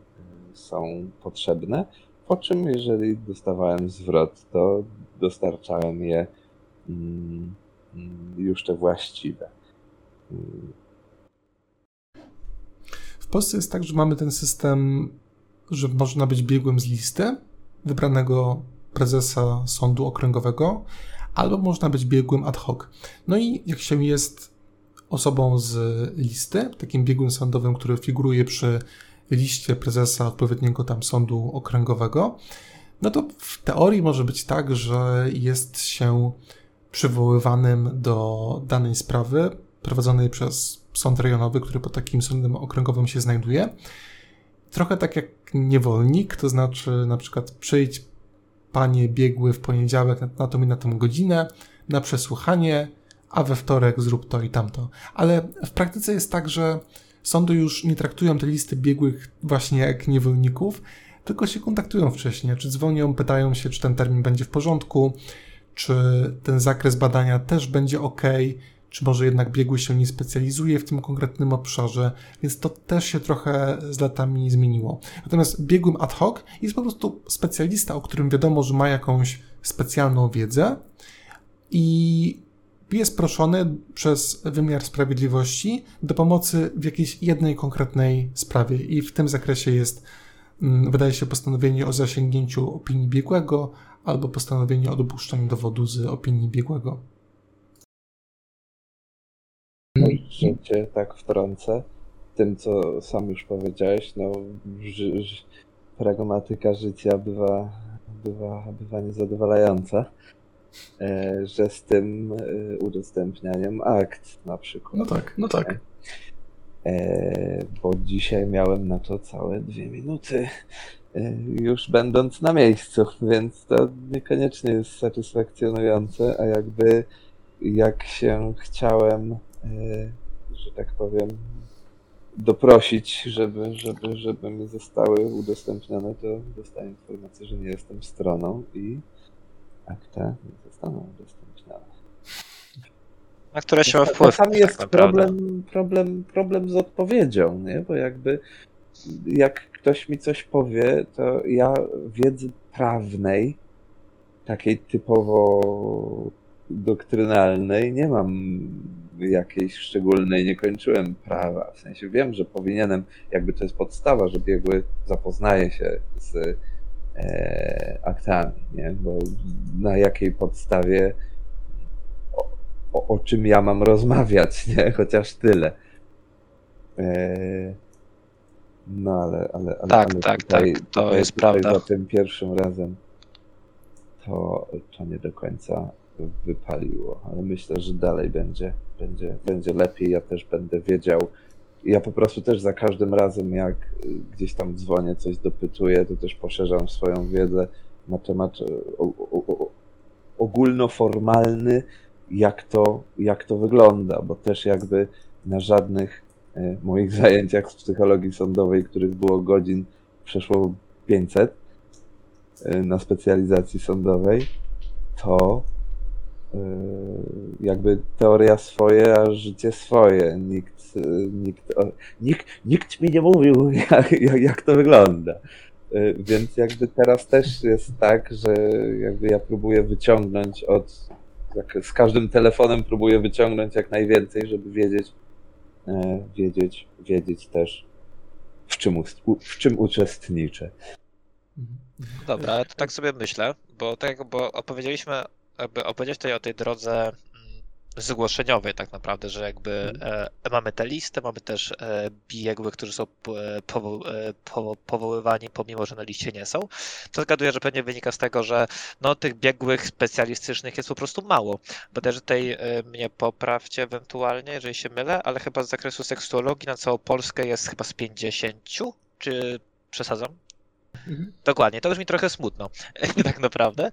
są potrzebne, po czym jeżeli dostawałem zwrot, to dostarczałem je mm, mm, już te właściwe. W Polsce jest tak, że mamy ten system, że można być biegłym z listy wybranego prezesa sądu okręgowego, albo można być biegłym ad hoc. No i jak się jest osobą z listy, takim biegłym sądowym, który figuruje przy liście prezesa odpowiedniego tam sądu okręgowego, no to w teorii może być tak, że jest się przywoływanym do danej sprawy prowadzonej przez sąd rejonowy, który pod takim sądem okręgowym się znajduje. Trochę tak jak niewolnik, to znaczy na przykład przyjdź panie biegły w poniedziałek na, na tą i na tą godzinę na przesłuchanie, a we wtorek zrób to i tamto. Ale w praktyce jest tak, że sądy już nie traktują tej listy biegłych właśnie jak niewolników, tylko się kontaktują wcześniej, czy dzwonią, pytają się, czy ten termin będzie w porządku, czy ten zakres badania też będzie ok, czy może jednak biegły się nie specjalizuje w tym konkretnym obszarze, więc to też się trochę z latami zmieniło. Natomiast biegłym ad hoc jest po prostu specjalista, o którym wiadomo, że ma jakąś specjalną wiedzę i jest proszony przez wymiar sprawiedliwości do pomocy w jakiejś jednej konkretnej sprawie i w tym zakresie jest, mm, wydaje się, postanowienie o zasięgnięciu opinii biegłego albo postanowienie o dopuszczeniu dowodu z opinii biegłego. że cię tak wtrącę tym, co sam już powiedziałeś, no ży, ży, pragmatyka życia bywa, bywa, bywa niezadowalająca, że z tym e, udostępnianiem akt na przykład. No tak, no tak. E, bo dzisiaj miałem na to całe dwie minuty, e, już będąc na miejscu, więc to niekoniecznie jest satysfakcjonujące, a jakby jak się chciałem E, że tak powiem, doprosić, żeby, żeby, żeby mi zostały udostępnione, to dostaję informację, że nie jestem stroną i akta nie zostaną udostępnione. Na które się ma wpływ. Czasami jest tak problem, problem, problem z odpowiedzią, nie? bo jakby jak ktoś mi coś powie, to ja wiedzy prawnej, takiej typowo doktrynalnej, nie mam jakiejś szczególnej, nie kończyłem prawa. W sensie wiem, że powinienem, jakby to jest podstawa, że biegły zapoznaje się z e, aktami, nie? Bo na jakiej podstawie o, o, o, czym ja mam rozmawiać, nie? Chociaż tyle. E, no ale, ale, ale tak, ale tak, tutaj, tak, to tutaj, jest tutaj prawda. Za tym pierwszym razem to, to nie do końca wypaliło, ale myślę, że dalej będzie, będzie, będzie lepiej. Ja też będę wiedział. Ja po prostu też za każdym razem, jak gdzieś tam dzwonię, coś dopytuję, to też poszerzam swoją wiedzę na temat o, ogólnoformalny, jak to, jak to wygląda, bo też jakby na żadnych e, moich zajęciach z psychologii sądowej, których było godzin przeszło 500 e, na specjalizacji sądowej, to Y, jakby teoria swoje, a życie swoje. Nikt, y, nikt, nikt, nikt mi nie mówił, jak, jak, to wygląda. Y, więc jakby teraz też jest tak, że jakby ja próbuję wyciągnąć od. Z każdym telefonem próbuję wyciągnąć jak najwięcej, żeby wiedzieć, wiedzieć, wiedzieć też, w czym, w czym uczestniczę. Dobra, to tak sobie myślę, bo tak, bo opowiedzieliśmy jakby opowiedzieć tutaj o tej drodze mm, zgłoszeniowej tak naprawdę, że jakby mhm. e, mamy tę listę, mamy też e, biegłych, którzy są e, powo, e, powo, powoływani pomimo, że na liście nie są. To zgaduję, że pewnie wynika z tego, że no, tych biegłych specjalistycznych jest po prostu mało. Bo też tutaj e, mnie poprawcie ewentualnie, jeżeli się mylę, ale chyba z zakresu seksuologii na całą Polskę jest chyba z 50, czy przesadzam? Mhm. Dokładnie, to już mi trochę smutno, tak naprawdę.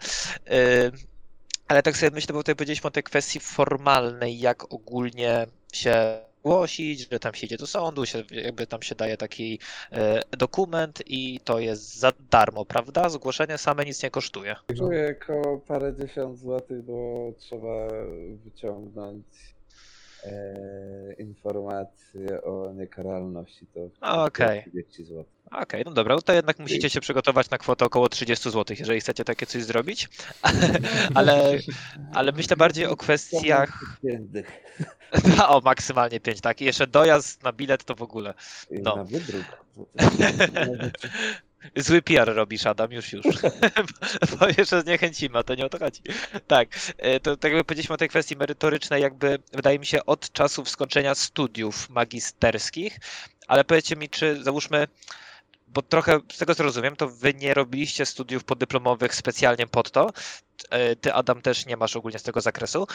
Ale tak sobie myślę, bo tutaj powiedzieliśmy o tej kwestii formalnej, jak ogólnie się głosić, że tam się idzie do sądu, się, jakby tam się daje taki e, dokument i to jest za darmo, prawda? Zgłoszenie same nic nie kosztuje. Czuję jako parę dziesiąt złotych, bo trzeba wyciągnąć e, informacje o niekaralności. To Okej. 30 zł. Okej, no dobra, no to jednak musicie się przygotować na kwotę około 30 zł, jeżeli chcecie takie coś zrobić. ale, ale myślę bardziej o kwestiach. o, maksymalnie 5, tak. I jeszcze dojazd na bilet to w ogóle. No. Na wydruk. Zły PR robisz, Adam, już, już. Bo jeszcze zniechęcimy, a to nie o to chodzi. Tak, e, to tak jak powiedzieliśmy o tej kwestii merytorycznej, jakby wydaje mi się od czasów skończenia studiów magisterskich, ale powiedzcie mi, czy załóżmy, bo trochę z tego co rozumiem, to wy nie robiliście studiów podyplomowych specjalnie pod to. E, ty, Adam, też nie masz ogólnie z tego zakresu,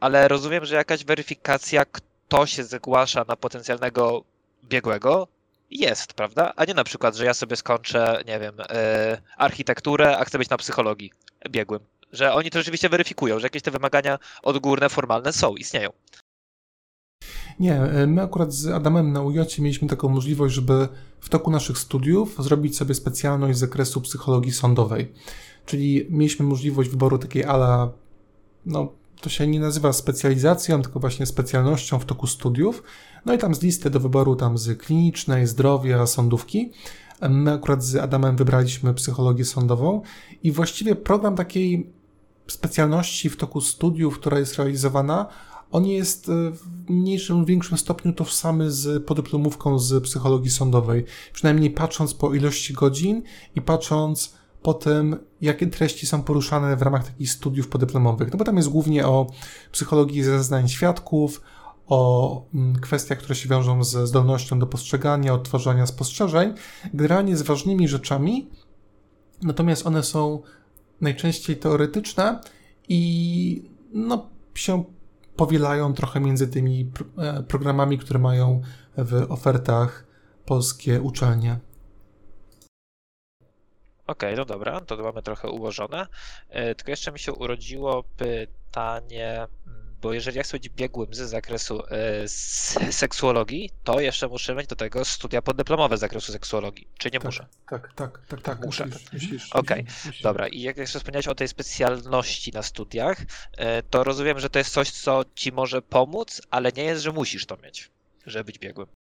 ale rozumiem, że jakaś weryfikacja, kto się zgłasza na potencjalnego biegłego, jest, prawda? A nie na przykład, że ja sobie skończę, nie wiem, yy, architekturę, a chcę być na psychologii biegłym. że oni to rzeczywiście weryfikują, że jakieś te wymagania odgórne, formalne są, istnieją. Nie, e, my akurat z Adamem na UJ mieliśmy taką możliwość, żeby w toku naszych studiów zrobić sobie specjalność z zakresu psychologii sądowej. Czyli mieliśmy możliwość wyboru takiej ala, no to się nie nazywa specjalizacją, tylko właśnie specjalnością w toku studiów. No i tam z listy do wyboru tam z klinicznej, zdrowia, sądówki. My akurat z Adamem wybraliśmy psychologię sądową i właściwie program takiej specjalności w toku studiów, która jest realizowana, on jest e, w mniejszym lub większym stopniu tożsamy z podyplomówką z psychologii sądowej. Przynajmniej patrząc po ilości godzin i patrząc po tym, jakie treści są poruszane w ramach takich studiów podyplomowych. No bo tam jest głównie o psychologii zeznań świadków, o mm, kwestiach, które się wiążą ze zdolnością do postrzegania, odtwarzania spostrzeżeń, generalnie z ważnymi rzeczami, natomiast one są najczęściej teoretyczne i no, się powielają trochę między tymi e, programami, które mają w ofertach polskie uczelnie. Okej, okay, no dobra, to mamy trochę ułożone. E, tylko jeszcze mi się urodziło pytanie, mm, bo jeżeli ja chcę być biegłym z zakresu e, seksuologii, to jeszcze muszę mieć do tego studia podyplomowe z zakresu seksuologii. Czy nie tak, muszę? Tak, tak, tak, tak. Muszę. Musisz, Okej, okay. dobra. I jak jeszcze wspomniałeś o tej specjalności na studiach, e, to rozumiem, że to jest coś, co ci może pomóc, ale nie jest, że musisz to mieć, żeby być biegłym.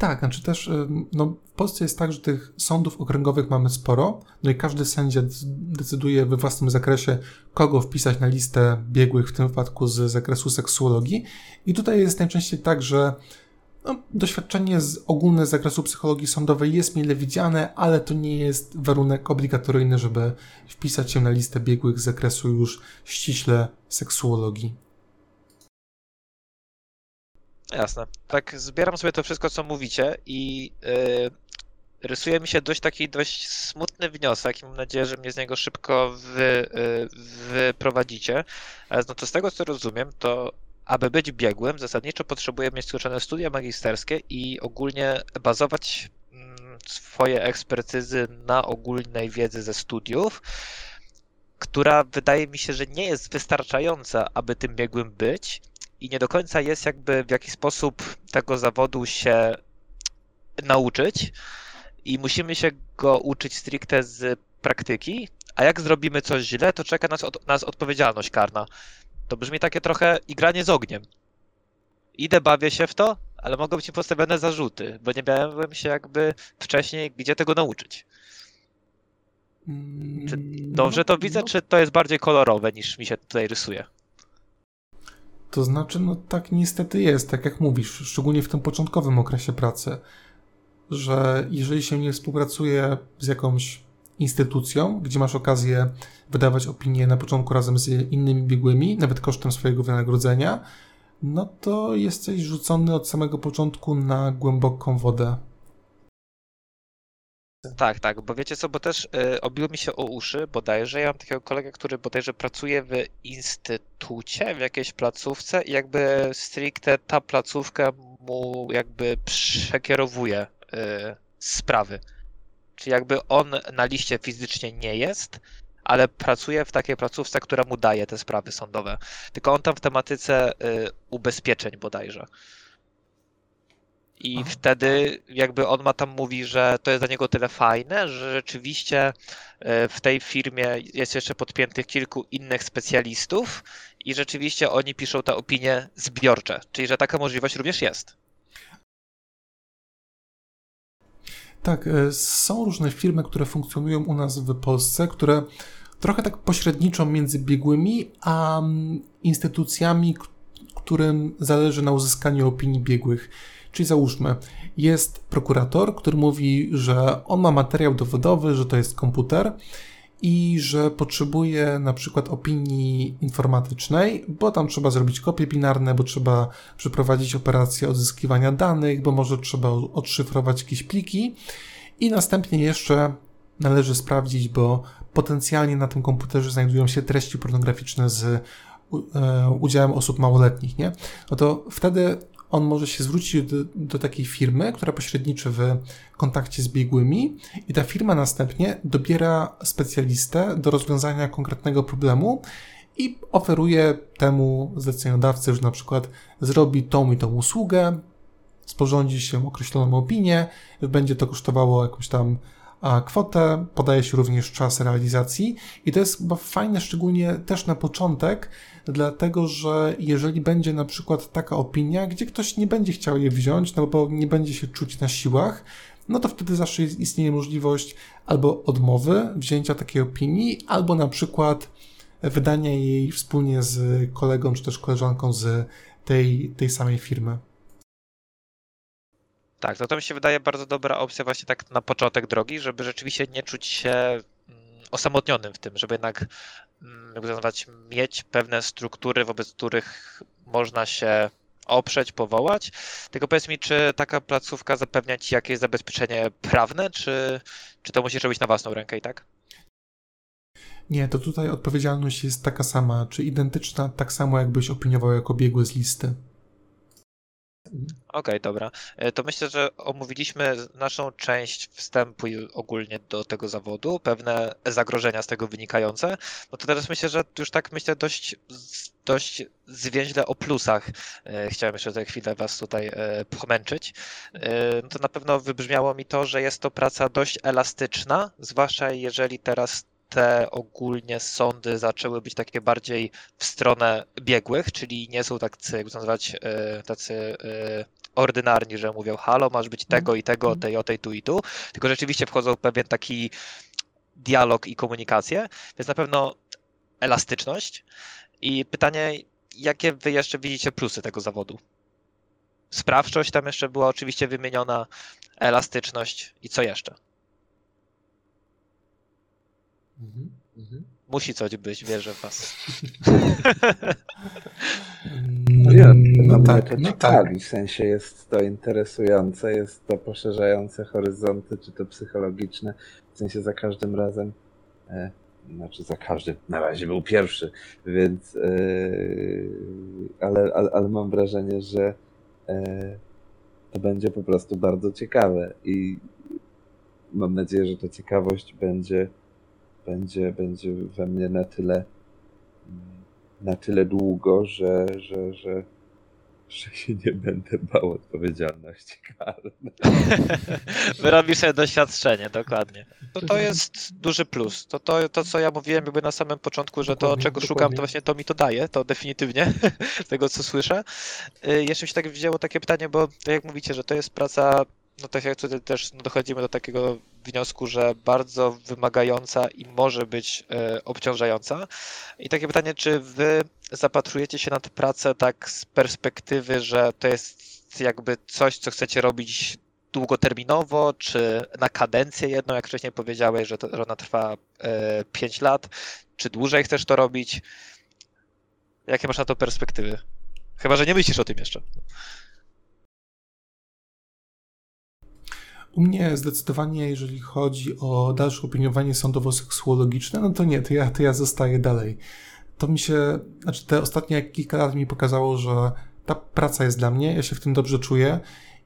Tak, znaczy też no, w Polsce jest tak, że tych sądów okręgowych mamy sporo, no i każdy sędzia decyduje we własnym zakresie, kogo wpisać na listę biegłych, w tym wypadku z zakresu seksuologii. I tutaj jest najczęściej tak, że no, doświadczenie z ogólne z zakresu psychologii sądowej jest mile widziane, ale to nie jest warunek obligatoryjny, żeby wpisać się na listę biegłych z zakresu już ściśle seksuologii. Jasne. Tak zbieram sobie to wszystko, co mówicie i yy, rysuje mi się dość taki dość smutny wniosek i mam nadzieję, że mnie z niego szybko wy, yy, wyprowadzicie. No to z tego, co rozumiem, to aby być biegłym, zasadniczo potrzebuję mieć skończone studia magisterskie i ogólnie bazować mm, swoje ekspertyzy na ogólnej wiedzy ze studiów, która wydaje mi się, że nie jest wystarczająca, aby tym biegłym być i nie do końca jest jakby w jakiś sposób tego zawodu się nauczyć i musimy się go uczyć stricte z praktyki, a jak zrobimy coś źle, to czeka nas, od, nas odpowiedzialność karna. To brzmi takie trochę igranie z ogniem. Idę, bawię się w to, ale mogą być postawione zarzuty, bo nie miałem się jakby wcześniej gdzie tego nauczyć. Czy mm, dobrze to widzę, no. czy to jest bardziej kolorowe niż mi się tutaj rysuje? To znaczy, no tak niestety jest, tak jak mówisz, szczególnie w tym początkowym okresie pracy, że jeżeli się nie współpracuje z jakąś instytucją, gdzie masz okazję wydawać opinie na początku razem z innymi biegłymi, nawet kosztem swojego wynagrodzenia, no to jesteś rzucony od samego początku na głęboką wodę. Tak, tak, bo wiecie co, bo też y, obiło mi się o uszy bodajże, ja mam takiego kolegę, który bodajże pracuje w instytucie, w jakiejś placówce i jakby stricte ta placówka mu jakby przekierowuje y, sprawy. Czyli jakby on na liście fizycznie nie jest, ale pracuje w takiej placówce, która mu daje te sprawy sądowe. Tylko on tam w tematyce y, ubezpieczeń bodajże. I Aha. wtedy jakby on ma tam mówi, że to jest dla niego tyle fajne, że rzeczywiście y, w tej firmie jest jeszcze podpiętych kilku innych specjalistów i rzeczywiście oni piszą te opinie zbiorcze, czyli że taka możliwość również jest. Tak, e, są różne firmy, które funkcjonują u nas w Polsce, które trochę tak pośredniczą między biegłymi a mm, instytucjami, którym zależy na uzyskaniu opinii biegłych. Czyli załóżmy, jest prokurator, który mówi, że on ma materiał dowodowy, że to jest komputer i że potrzebuje na przykład opinii informatycznej, bo tam trzeba zrobić kopie binarne, bo trzeba przeprowadzić operację odzyskiwania danych, bo może trzeba odszyfrować jakieś pliki i następnie jeszcze należy sprawdzić, bo potencjalnie na tym komputerze znajdują się treści pornograficzne z e, udziałem osób małoletnich, nie? No to wtedy on może się zwrócić do, do, takiej firmy, która pośredniczy w kontakcie z biegłymi i ta firma następnie dobiera specjalistę do rozwiązania konkretnego problemu i oferuje temu zleceniodawcy, że na przykład zrobi tą i tą usługę, sporządzi się określoną opinię, będzie to kosztowało jakąś tam kwotę, podaje się również czas realizacji i to jest chyba fajne, szczególnie też na początek, dlatego że jeżeli będzie na przykład taka opinia, gdzie ktoś nie będzie chciał jej wziąć, no bo nie będzie się czuć na siłach, no to wtedy zawsze istnieje możliwość albo odmowy wzięcia takiej opinii, albo na przykład wydania jej wspólnie z kolegą czy też koleżanką z tej, tej samej firmy. Tak, to, to mi się wydaje bardzo dobra opcja właśnie tak na początek drogi, żeby rzeczywiście nie czuć się mm, osamotnionym w tym, żeby jednak, jakby nazwać, mieć pewne struktury, wobec których można się oprzeć, powołać. Tylko powiedz mi, czy taka placówka zapewnia ci jakieś zabezpieczenie prawne, czy, czy to musisz robić na własną rękę i tak? Nie, to tutaj odpowiedzialność jest taka sama, czy identyczna, tak samo jakbyś opiniował jako biegły z listy. Okej, okay, dobra. E, to myślę, że omówiliśmy naszą część wstępu ogólnie do tego zawodu, pewne zagrożenia z tego wynikające. No to teraz myślę, że już tak myślę dość, dość zwięźle o plusach. E, chciałem jeszcze za chwilę Was tutaj e, pomęczyć. No to na pewno wybrzmiało mi to, że jest to praca dość elastyczna, zwłaszcza jeżeli teraz te ogólnie sądy zaczęły być takie bardziej w stronę biegłych, czyli nie są tacy, jak nazwać, e, tacy e, ordynarni, że mówią halo, masz być tego i tego, tej, o tej, tu i tu, tylko rzeczywiście wchodzą w pewien taki dialog i komunikację, więc na pewno elastyczność i pytanie, jakie wy jeszcze widzicie plusy tego zawodu? Sprawczość tam jeszcze była oczywiście wymieniona, elastyczność i co jeszcze? Mhm, mhm. Musi coś być, wierzę w was. No, ja, no tak, no tak. W sensie jest to interesujące, jest to poszerzające horyzonty, czy to psychologiczne. W sensie za każdym razem, e, znaczy za każdym, na razie był pierwszy, więc e, ale, ale, ale mam wrażenie, że e, to będzie po prostu bardzo ciekawe i mam nadzieję, że ta ciekawość będzie będzie, będzie we mnie na tyle na tyle długo, że, że, że, że się nie będę bał odpowiedzialności karnej. Wyrobisz sobie doświadczenie, dokładnie. To, to jest duży plus. To, to, to, co ja mówiłem jakby na samym początku, że to, czego szukam, to właśnie to mi to daje, to definitywnie, z tego co słyszę. Y, jeszcze mi się tak wzięło takie pytanie, bo tak jak mówicie, że to jest praca no tak jak tutaj też no, dochodzimy do takiego wniosku, że bardzo wymagająca i może być e, obciążająca. I takie pytanie, czy wy zapatrujecie się na tę pracę tak z perspektywy, że to jest jakby coś, co chcecie robić długoterminowo, czy na kadencję jedną, jak wcześniej powiedziałeś, że, to, że ona trwa e, 5 lat, czy dłużej chcesz to robić? Jakie masz na to perspektywy? Chyba, że nie myślisz o tym jeszcze. U mnie zdecydowanie, jeżeli chodzi o dalsze opiniowanie sądowo-seksuologiczne, no to nie, to ja, to ja zostaję dalej. To mi się, znaczy te ostatnie kilka lat mi pokazało, że ta praca jest dla mnie, ja się w tym dobrze czuję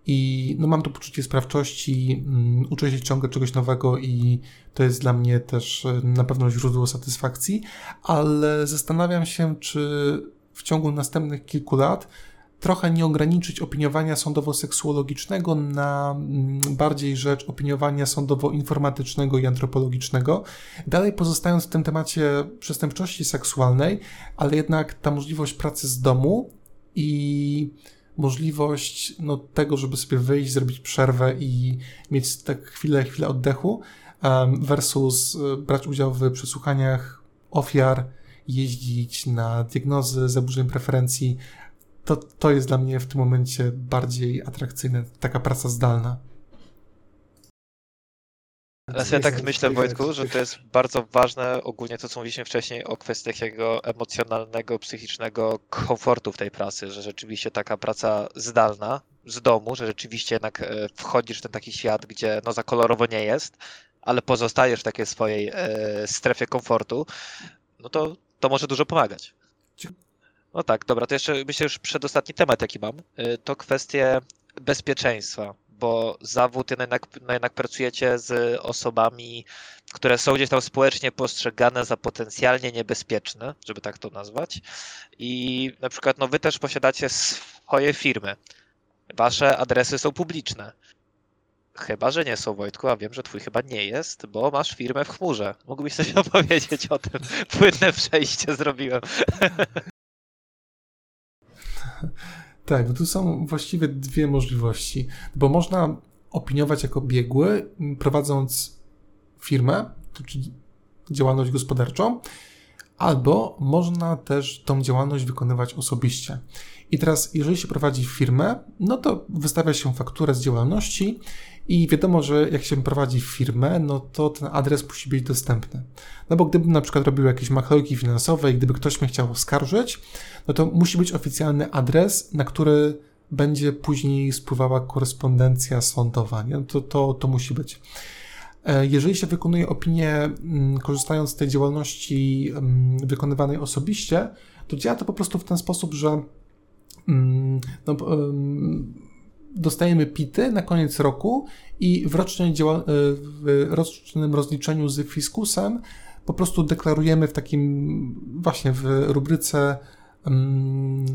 i no mam to poczucie sprawczości, um, uczę się ciągle czegoś nowego i to jest dla mnie też e, na pewno źródło satysfakcji, ale zastanawiam się, czy w ciągu następnych kilku lat trochę nie ograniczyć opiniowania sądowo-seksuologicznego na mm, bardziej rzecz opiniowania sądowo-informatycznego i antropologicznego. Dalej pozostając w tym temacie przestępczości seksualnej, ale jednak ta możliwość pracy z domu i możliwość no, tego, żeby sobie wyjść, zrobić przerwę i mieć tak chwilę, chwilę oddechu, versus e, brać udział w przesłuchaniach ofiar, jeździć na diagnozy zaburzeń preferencji, to, to jest dla mnie w tym momencie bardziej atrakcyjne, taka praca zdalna. Ale ja tak myślę, Wojtku, że to jest bardzo ważne ogólnie to, co mówiliśmy wcześniej o kwestii takiego emocjonalnego, psychicznego komfortu w tej pracy, że rzeczywiście taka praca zdalna, z domu, że rzeczywiście jednak e, wchodzisz w ten taki świat, gdzie no za kolorowo nie jest, ale pozostajesz w takiej swojej e, strefie komfortu, no to to może dużo pomagać. No tak, dobra, to jeszcze myślę już przedostatni temat, jaki mam, y, to kwestie bezpieczeństwa, bo zawód jednak, no jednak pracujecie z osobami, które są gdzieś tam społecznie postrzegane za potencjalnie niebezpieczne, żeby tak to nazwać. I na przykład no wy też posiadacie swoje firmy. Wasze adresy są publiczne. Chyba, że nie są, Wojtku, a wiem, że twój chyba nie jest, bo masz firmę w chmurze. Mógłbyś coś opowiedzieć o tym? Płynne przejście zrobiłem. Tak, tu są właściwie dwie możliwości, bo można opiniować jako biegły, prowadząc firmę, czyli działalność gospodarczą, albo można też tą działalność wykonywać osobiście. I teraz, jeżeli się prowadzi firmę, no to wystawia się fakturę z działalności i wiadomo, że jak się prowadzi firmę, no to ten adres musi być dostępny. No bo gdybym na przykład robił jakieś machlojki finansowe i gdyby ktoś mnie chciał oskarżyć, no to musi być oficjalny adres, na który będzie później spływała korespondencja sądowa. Nie? To, to, to musi być. E, jeżeli się wykonuje opinię, mm, korzystając z tej działalności mm, wykonywanej osobiście, to działa to po prostu w ten sposób, że mm, no, dostajemy PITy na koniec roku i w, e, w rocznym rozliczeniu z fiskusem po prostu deklarujemy w takim właśnie w rubryce mm,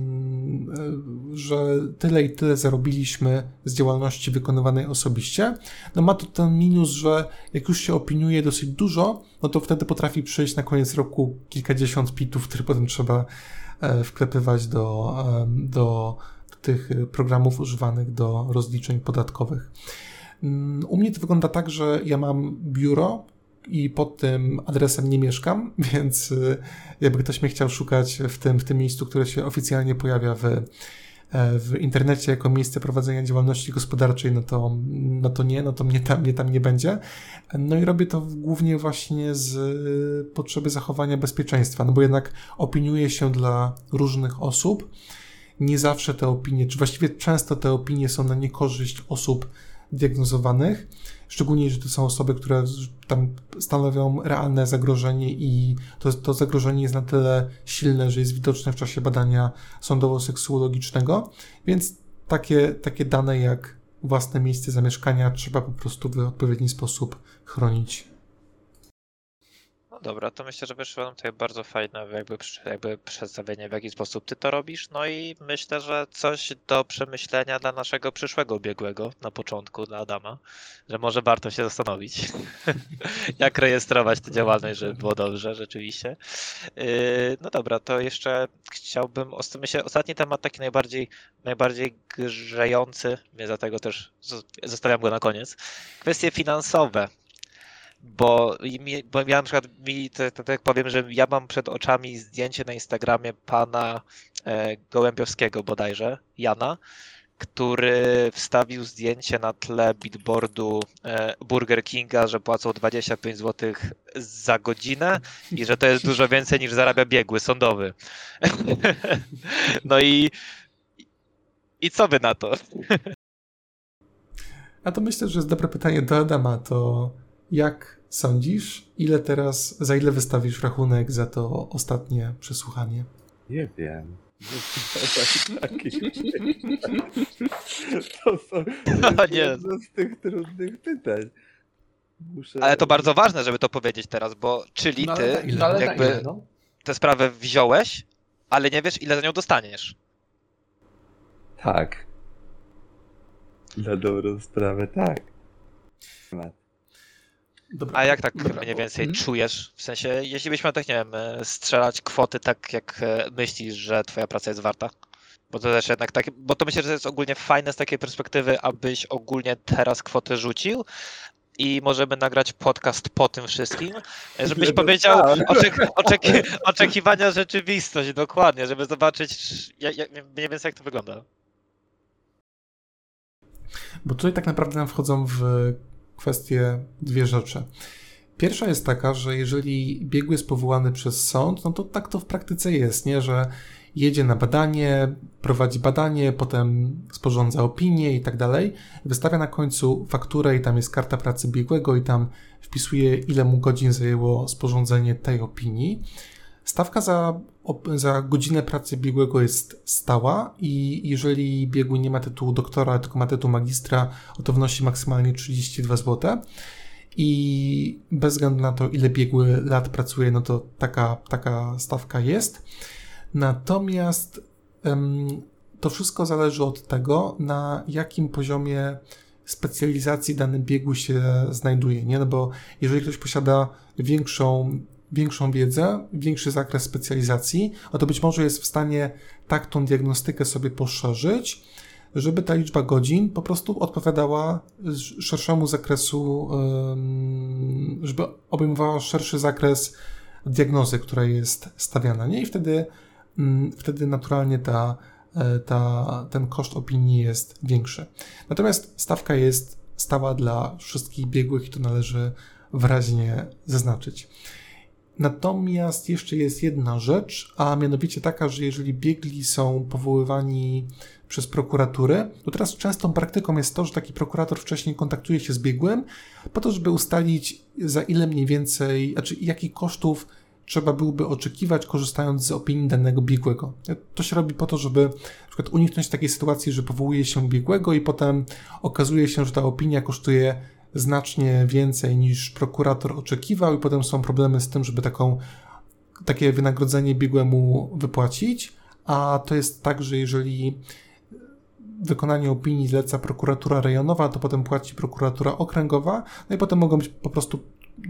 e, że tyle i tyle zarobiliśmy z działalności wykonywanej osobiście. No ma to ten minus, że jak już się opiniuje dosyć dużo, no to wtedy potrafi przyjść na koniec roku kilkadziesiąt pitów, które potem trzeba e, wklepywać do, do tych y, programów używanych do rozliczeń podatkowych. Mm, u mnie to wygląda tak, że ja mam biuro i pod tym adresem nie mieszkam, więc y, jakby ktoś mnie chciał szukać w tym, w tym miejscu, które się oficjalnie pojawia w, e, w internecie jako miejsce prowadzenia działalności gospodarczej, no to, no to nie, no to mnie tam, mnie tam nie będzie. No i robię to głównie właśnie z potrzeby zachowania bezpieczeństwa, no bo jednak opiniuję się dla różnych osób, nie zawsze te opinie, czy właściwie często te opinie są na niekorzyść osób diagnozowanych, szczególnie, że to są osoby, które tam stanowią realne zagrożenie i to, to zagrożenie jest na tyle silne, że jest widoczne w czasie badania sądowo-seksuologicznego, więc takie, takie dane jak własne miejsce zamieszkania trzeba po prostu w odpowiedni sposób chronić dobra, to myślę, że wyszło nam tutaj bardzo fajne jakby, jakby przedstawienie, w jaki sposób ty to robisz. No i myślę, że coś do przemyślenia dla naszego przyszłego biegłego na początku, dla Adama, że może warto się zastanowić, jak rejestrować tę działalność, żeby było dobrze rzeczywiście. Yy, no dobra, to jeszcze chciałbym, myślę, ostatni temat taki najbardziej, najbardziej grzejący, mnie dlatego też zostawiam go na koniec. Kwestie finansowe bo, mi, bo ja na przykład mi, to, tak powiem, że ja mam przed oczami zdjęcie na Instagramie pana e, Gołębiowskiego bodajże, Jana, który wstawił zdjęcie na tle billboardu e, Burger Kinga, że płacą 25 zł za godzinę i że to jest dużo więcej niż zarabia biegły sądowy. no i i co wy na to? A to myślę, że jest dobre pytanie do Adama. To jak sądzisz, ile teraz, za ile wystawisz rachunek za to ostatnie przesłuchanie? Nie wiem. To są No nie. jedno z tych trudnych pytań. Muszę... Ale to bardzo ważne, żeby to powiedzieć teraz, bo czyli No, ty ile? No ale jakby ile, no? tę sprawę wziąłeś, ale nie wiesz ile za nią dostaniesz. Tak. Na dobrą sprawę, tak. Dobra. A jak tak Dobra, mniej więcej mhm. czujesz? W sensie, jeśli byś miał tak, nie wiem, e, strzelać kwoty tak, jak e, myślisz, że twoja praca jest warta? Bo to też jednak tak, bo to myślę, że to jest ogólnie fajne z takiej perspektywy, abyś ogólnie teraz kwotę rzucił i możemy nagrać podcast po tym wszystkim, e, żebyś powiedział dostałem. oczek, oczeki, oczekiwania rzeczywistość, dokładnie, żeby zobaczyć jak, jak, mniej więcej jak to wygląda. Bo tutaj tak naprawdę nam wchodzą w kwestie dwie rzeczy. Pierwsza jest taka, że jeżeli biegły jest powołany przez sąd, no to tak to w praktyce jest, nie? Że jedzie na badanie, prowadzi badanie, potem sporządza opinię i tak dalej, wystawia na końcu fakturę i tam jest karta pracy biegłego i tam wpisuje ile mu godzin zajęło sporządzenie tej opinii. Stawka za, za godzinę pracy biegłego jest stała i jeżeli biegły nie ma tytułu doktora, tylko ma tytuł magistra, to wynosi maksymalnie 32 zł. I bez względu na to, ile biegły lat pracuje, no to taka, taka stawka jest. Natomiast to wszystko zależy od tego, na jakim poziomie specjalizacji dany biegły się znajduje, nie? No bo jeżeli ktoś posiada większą, większą wiedzę, większy zakres specjalizacji, no to być może jest w stanie tak tą diagnostykę sobie poszerzyć, żeby ta liczba godzin po prostu odpowiadała szerszemu zakresu, żeby obejmowała szerszy zakres diagnozy, która jest stawiana, nie? I wtedy, mm, wtedy naturalnie ta E, ta, ten koszt opinii jest większy. Natomiast stawka jest stała dla wszystkich biegłych i to należy wyraźnie zaznaczyć. Natomiast jeszcze jest jedna rzecz, a mianowicie taka, że jeżeli biegli są powoływani przez prokuratury, to teraz częstą praktyką jest to, że taki prokurator wcześniej kontaktuje się z biegłym po to, żeby ustalić za ile mniej więcej, znaczy jakich kosztów trzeba byłoby oczekiwać, korzystając z opinii danego biegłego. To się robi po to, żeby na przykład uniknąć takiej sytuacji, że powołuje się biegłego i potem okazuje się, że ta opinia kosztuje znacznie więcej niż prokurator oczekiwał i potem są problemy z tym, żeby taką, takie wynagrodzenie biegłemu wypłacić, a to jest tak, że jeżeli wykonanie opinii zleca prokuratura rejonowa, to potem płaci prokuratura okręgowa, no i potem mogą być po prostu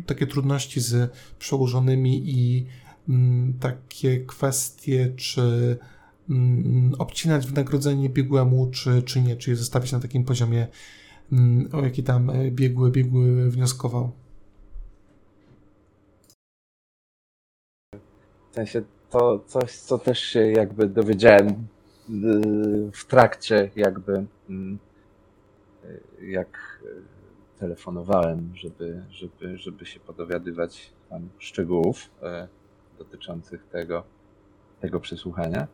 takie trudności z przełożonymi i mm, takie kwestie, czy mm, obcinać wynagrodzenie biegłemu, czy, czy nie, czy je zostawić na takim poziomie, o jaki tam e, biegły, biegły wnioskował. W sensie to coś, co też się jakby dowiedziałem y, w trakcie jakby mm, y, jak telefonowałem, żeby, żeby, żeby się podowiadywać tam szczegółów e, dotyczących tego, tego przesłuchania,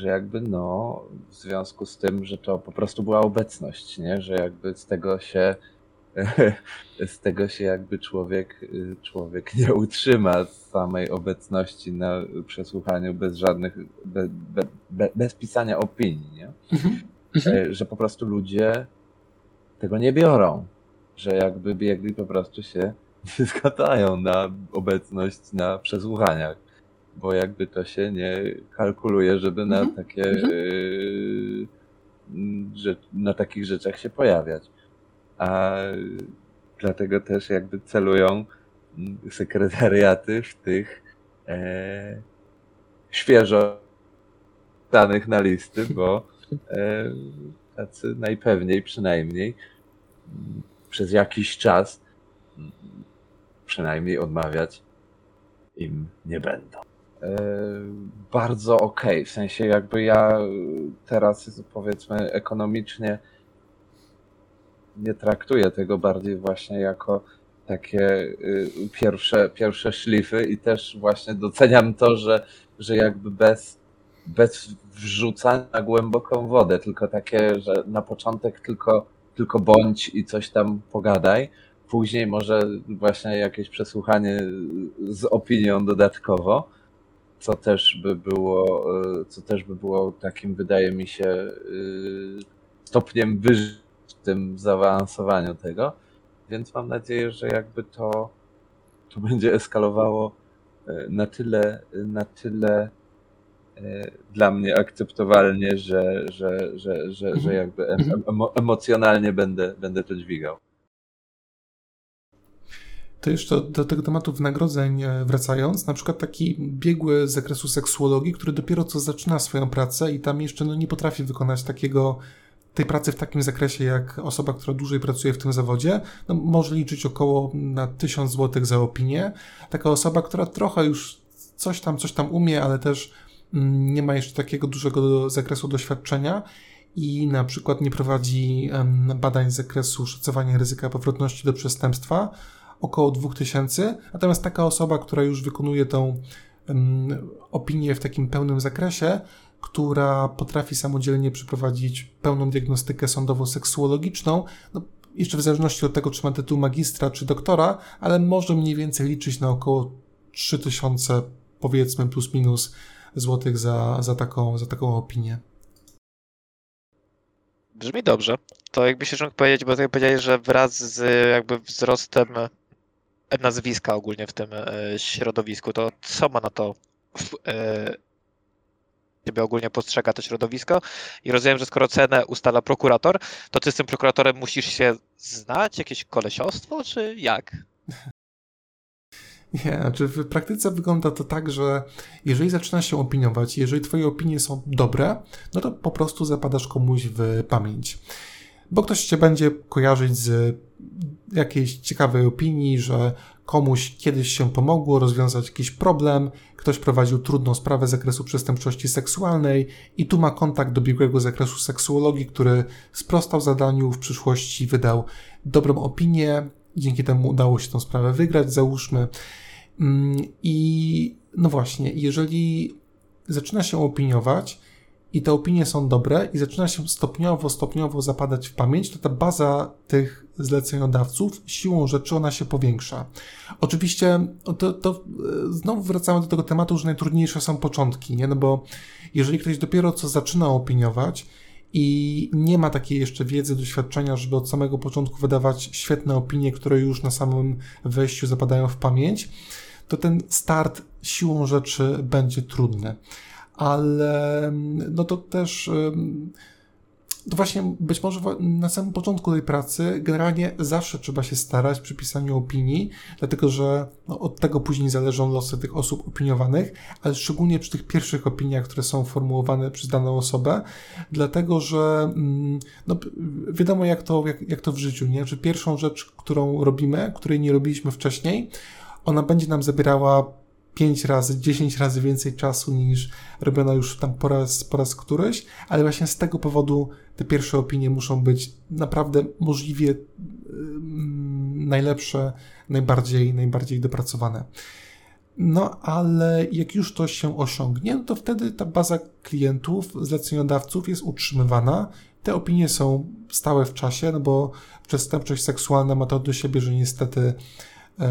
że jakby no w związku z tym, że to po prostu była obecność, nie? że jakby z tego się z tego się jakby człowiek, człowiek nie utrzyma z samej obecności na przesłuchaniu bez żadnych, be, be, be, bez pisania opinii, nie? Mhm. E, że po prostu ludzie tego nie biorą że jakby biegli po prostu się nie zgadzają na obecność na przesłuchaniach, bo jakby to się nie kalkuluje, żeby na mhm. takie mhm. y, że, na takich rzeczach się pojawiać. A dlatego też jakby celują sekretariaty w tych e, świeżo danych na listy, bo e, tacy najpewniej przynajmniej przez jakiś czas przynajmniej odmawiać im nie będą. E, bardzo okay. w sensie jakby ja teraz powiedzmy ekonomicznie nie traktuję tego bardziej właśnie jako takie y, pierwsze, pierwsze szlify i też właśnie doceniam to, że, że jakby bez, bez wrzucania głęboką wodę, tylko takie, że na początek tylko tylko bądź i coś tam pogadaj. Później może właśnie jakieś przesłuchanie z opinią dodatkowo, co też by było, e, co też by było takim, wydaje mi się, e, stopniem wyższym w tym zaawansowaniu tego. Więc mam nadzieję, że jakby to, to będzie eskalowało e, na tyle, na tyle dla mnie akceptowalnie, że, że, że, że, że mhm. jakby emo, emocjonalnie będę, będę to dźwigał. To jeszcze do tego tematu wynagrodzeń e, wracając, na przykład taki biegły z zakresu seksuologii, który dopiero co zaczyna swoją pracę i tam jeszcze no, nie potrafi wykonać takiego tej pracy w takim zakresie jak osoba, która dłużej pracuje w tym zawodzie, no, może liczyć około na 1000 zł za opinię. Taka osoba, która trochę już coś tam, coś tam umie, ale też Mm, nie ma jeszcze takiego dużego zakresu doświadczenia i na przykład nie prowadzi badań z zakresu szacowania ryzyka powrotności do przestępstwa, około 2000, natomiast taka osoba, która już wykonuje tą opinię w takim pełnym zakresie, która potrafi samodzielnie przeprowadzić pełną diagnostykę sądowo-seksuologiczną, no, jeszcze w zależności od tego, czy ma tytuł magistra czy doktora, ale może mniej więcej liczyć na około 3000 powiedzmy plus minus złotych za, za, taką, za taką opinię. Brzmi dobrze. To jakby się mógł powiedzieć, bo tak powiedziałeś, że wraz z jakby wzrostem nazwiska ogólnie w tym e, środowisku, to co ma na to e, ciebie ogólnie postrzega to środowisko i rozumiem, że skoro cenę ustala prokurator, to ty z tym prokuratorem musisz się znać, jakieś kolesiostwo, czy jak? Nie, znaczy w praktyce wygląda to tak, że jeżeli zaczyna się opiniować, jeżeli twoje opinie są dobre, no to po prostu zapadasz komuś w pamięć. Bo ktoś cię będzie kojarzyć z jakiejś ciekawej opinii, że komuś kiedyś się pomogło rozwiązać jakiś problem, ktoś prowadził trudną sprawę z zakresu przestępczości seksualnej i tu ma kontakt do biegłego zakresu seksuologii, który sprostał zadaniu, w przyszłości wydał dobrą opinię, dzięki temu udało się tę sprawę wygrać, załóżmy. Mm, I no właśnie, jeżeli zaczyna się opiniować i te opinie są dobre i zaczyna się stopniowo, stopniowo zapadać w pamięć, to ta baza tych zleceniodawców siłą rzeczy ona się powiększa. Oczywiście to, to e, znowu wracamy do tego tematu, że najtrudniejsze są początki, nie? No bo jeżeli ktoś dopiero co zaczyna opiniować, i nie ma takiej jeszcze wiedzy, doświadczenia, żeby od samego początku wydawać świetne opinie, które już na samym wejściu zapadają w pamięć, to ten start siłą rzeczy będzie trudny. Ale no to też to właśnie być może na samym początku tej pracy generalnie zawsze trzeba się starać przy pisaniu opinii, dlatego że no, od tego później zależą losy tych osób opiniowanych, ale szczególnie przy tych pierwszych opiniach, które są formułowane przez daną osobę, dlatego że mm, no, wiadomo jak to, jak, jak to w życiu, nie? Że pierwszą rzecz, którą robimy, której nie robiliśmy wcześniej, ona będzie nam zabierała 5 razy, 10 razy więcej czasu niż robiono już tam po raz, po raz któryś, ale właśnie z tego powodu te pierwsze opinie muszą być naprawdę możliwie najlepsze, najbardziej, najbardziej dopracowane. No, ale jak już to się osiągnie, no to wtedy ta baza klientów, zleceniodawców jest utrzymywana. Te opinie są stałe w czasie, no bo przestępczość seksualna ma to do siebie, że niestety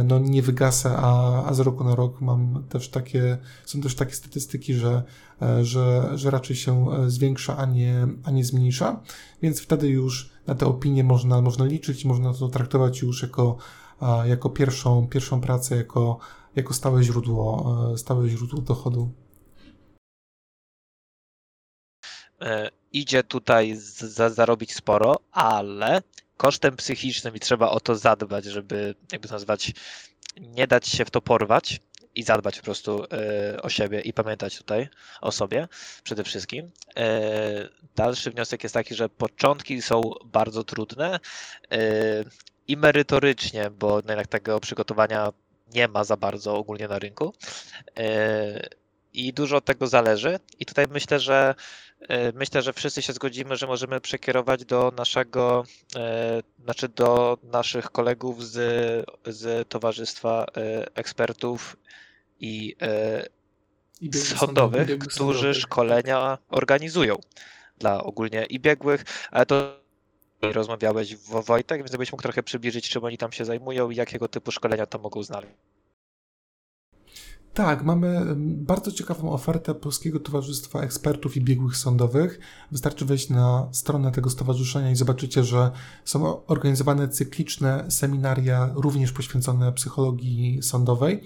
no, nie wygasa, a, a z roku na rok mam też takie, są też takie statystyki, że, e, że, że raczej się e, zwiększa, a nie, a nie zmniejsza, więc wtedy już na te opinie można, można liczyć można to traktować już jako, jako pierwszą, pierwszą pracę, jako, jako stałe źródło, stałe źródło dochodu. Idzie tutaj zarobić sporo, ale kosztem psychicznym i trzeba o to zadbać, żeby, jakby to nazwać, nie dać się w to porwać i zadbać po prostu y, o siebie i pamiętać tutaj o sobie przede wszystkim. Y, dalszy wniosek jest taki, że początki są bardzo trudne y, i merytorycznie, bo jednak tego przygotowania nie ma za bardzo ogólnie na rynku. I dużo od tego zależy. I tutaj myślę, że E, myślę, że wszyscy się zgodzimy, że możemy przekierować do naszego, e, znaczy do naszych kolegów z, z Towarzystwa e, Ekspertów i, I sądowych, sądowych, którzy sądowych. szkolenia organizują dla ogólnie i biegłych, ale to rozmawiałeś Wojtek, więc gdybyś mógł trochę przybliżyć, czym oni tam się zajmują i jakiego typu szkolenia to mogą znaleźć. Tak, mamy bardzo ciekawą ofertę Polskiego Towarzystwa Ekspertów i Biegłych Sądowych. Wystarczy wejść na stronę tego stowarzyszenia i zobaczycie, że są organizowane cykliczne seminaria, również poświęcone psychologii sądowej.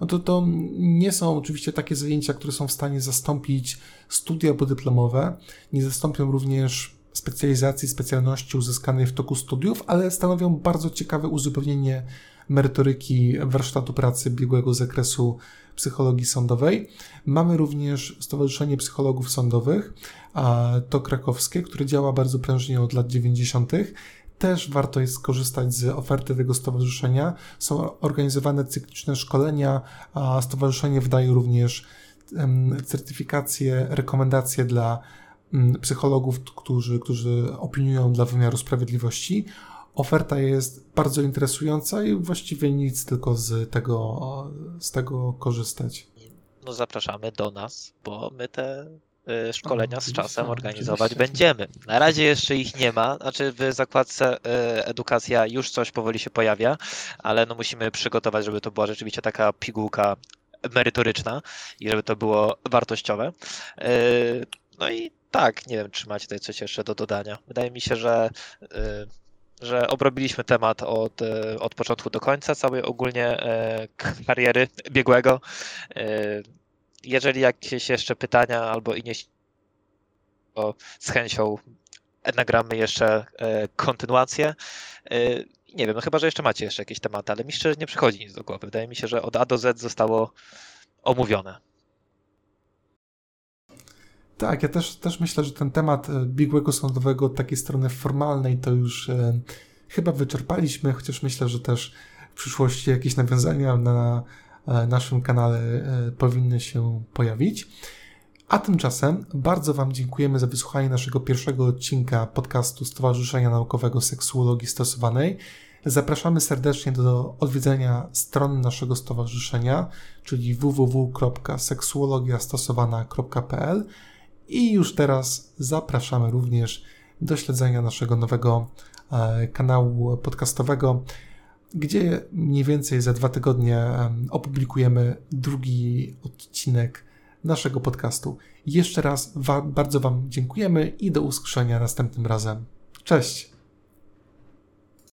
No to, to nie są oczywiście takie zajęcia, które są w stanie zastąpić studia podyplomowe, nie zastąpią również specjalizacji, specjalności uzyskanej w toku studiów, ale stanowią bardzo ciekawe uzupełnienie merytoryki warsztatu pracy biegłego zakresu psychologii sądowej. Mamy również Stowarzyszenie Psychologów Sądowych, to krakowskie, które działa bardzo prężnie od lat 90. Też warto jest skorzystać z oferty tego stowarzyszenia. Są organizowane cykliczne szkolenia, a stowarzyszenie wydaje również certyfikacje, rekomendacje dla psychologów, którzy, którzy opiniują dla wymiaru sprawiedliwości Oferta jest bardzo interesująca i właściwie nic tylko z tego, z tego korzystać. No zapraszamy do nas, bo my te y, szkolenia z czasem organizować będziemy. Na razie jeszcze ich nie ma, znaczy w zakładce y, edukacja już coś powoli się pojawia, ale no musimy przygotować, żeby to była rzeczywiście taka pigułka merytoryczna i żeby to było wartościowe. No i tak, nie wiem, czy macie tutaj coś jeszcze do dodania. Wydaje mi się, że że obrobiliśmy temat od, od początku do końca, całej ogólnie kariery biegłego. Jeżeli jakieś jeszcze pytania albo inne, to z chęcią nagramy jeszcze e, kontynuację. E, nie wiem, no chyba, że jeszcze macie jeszcze jakieś tematy, ale mi szczerze nie przychodzi nic do głowy. Wydaje mi się, że od A do Z zostało omówione. Tak, ja też, też myślę, że ten temat e, biegłego sądowego od takiej strony formalnej to już e, chyba wyczerpaliśmy, chociaż myślę, że też w przyszłości jakieś nawiązania na e, naszym kanale e, powinny się pojawić. A tymczasem bardzo Wam dziękujemy za wysłuchanie naszego pierwszego odcinka podcastu Stowarzyszenia Naukowego Seksuologii Stosowanej. Zapraszamy serdecznie do odwiedzenia strony naszego stowarzyszenia, czyli www.seksuologiastosowana.pl i już teraz zapraszamy również do śledzenia naszego nowego e, kanału podcastowego, gdzie mniej więcej za dwa tygodnie opublikujemy drugi odcinek naszego podcastu. Jeszcze raz bardzo Wam dziękujemy i do usłyszenia następnym razem. Cześć!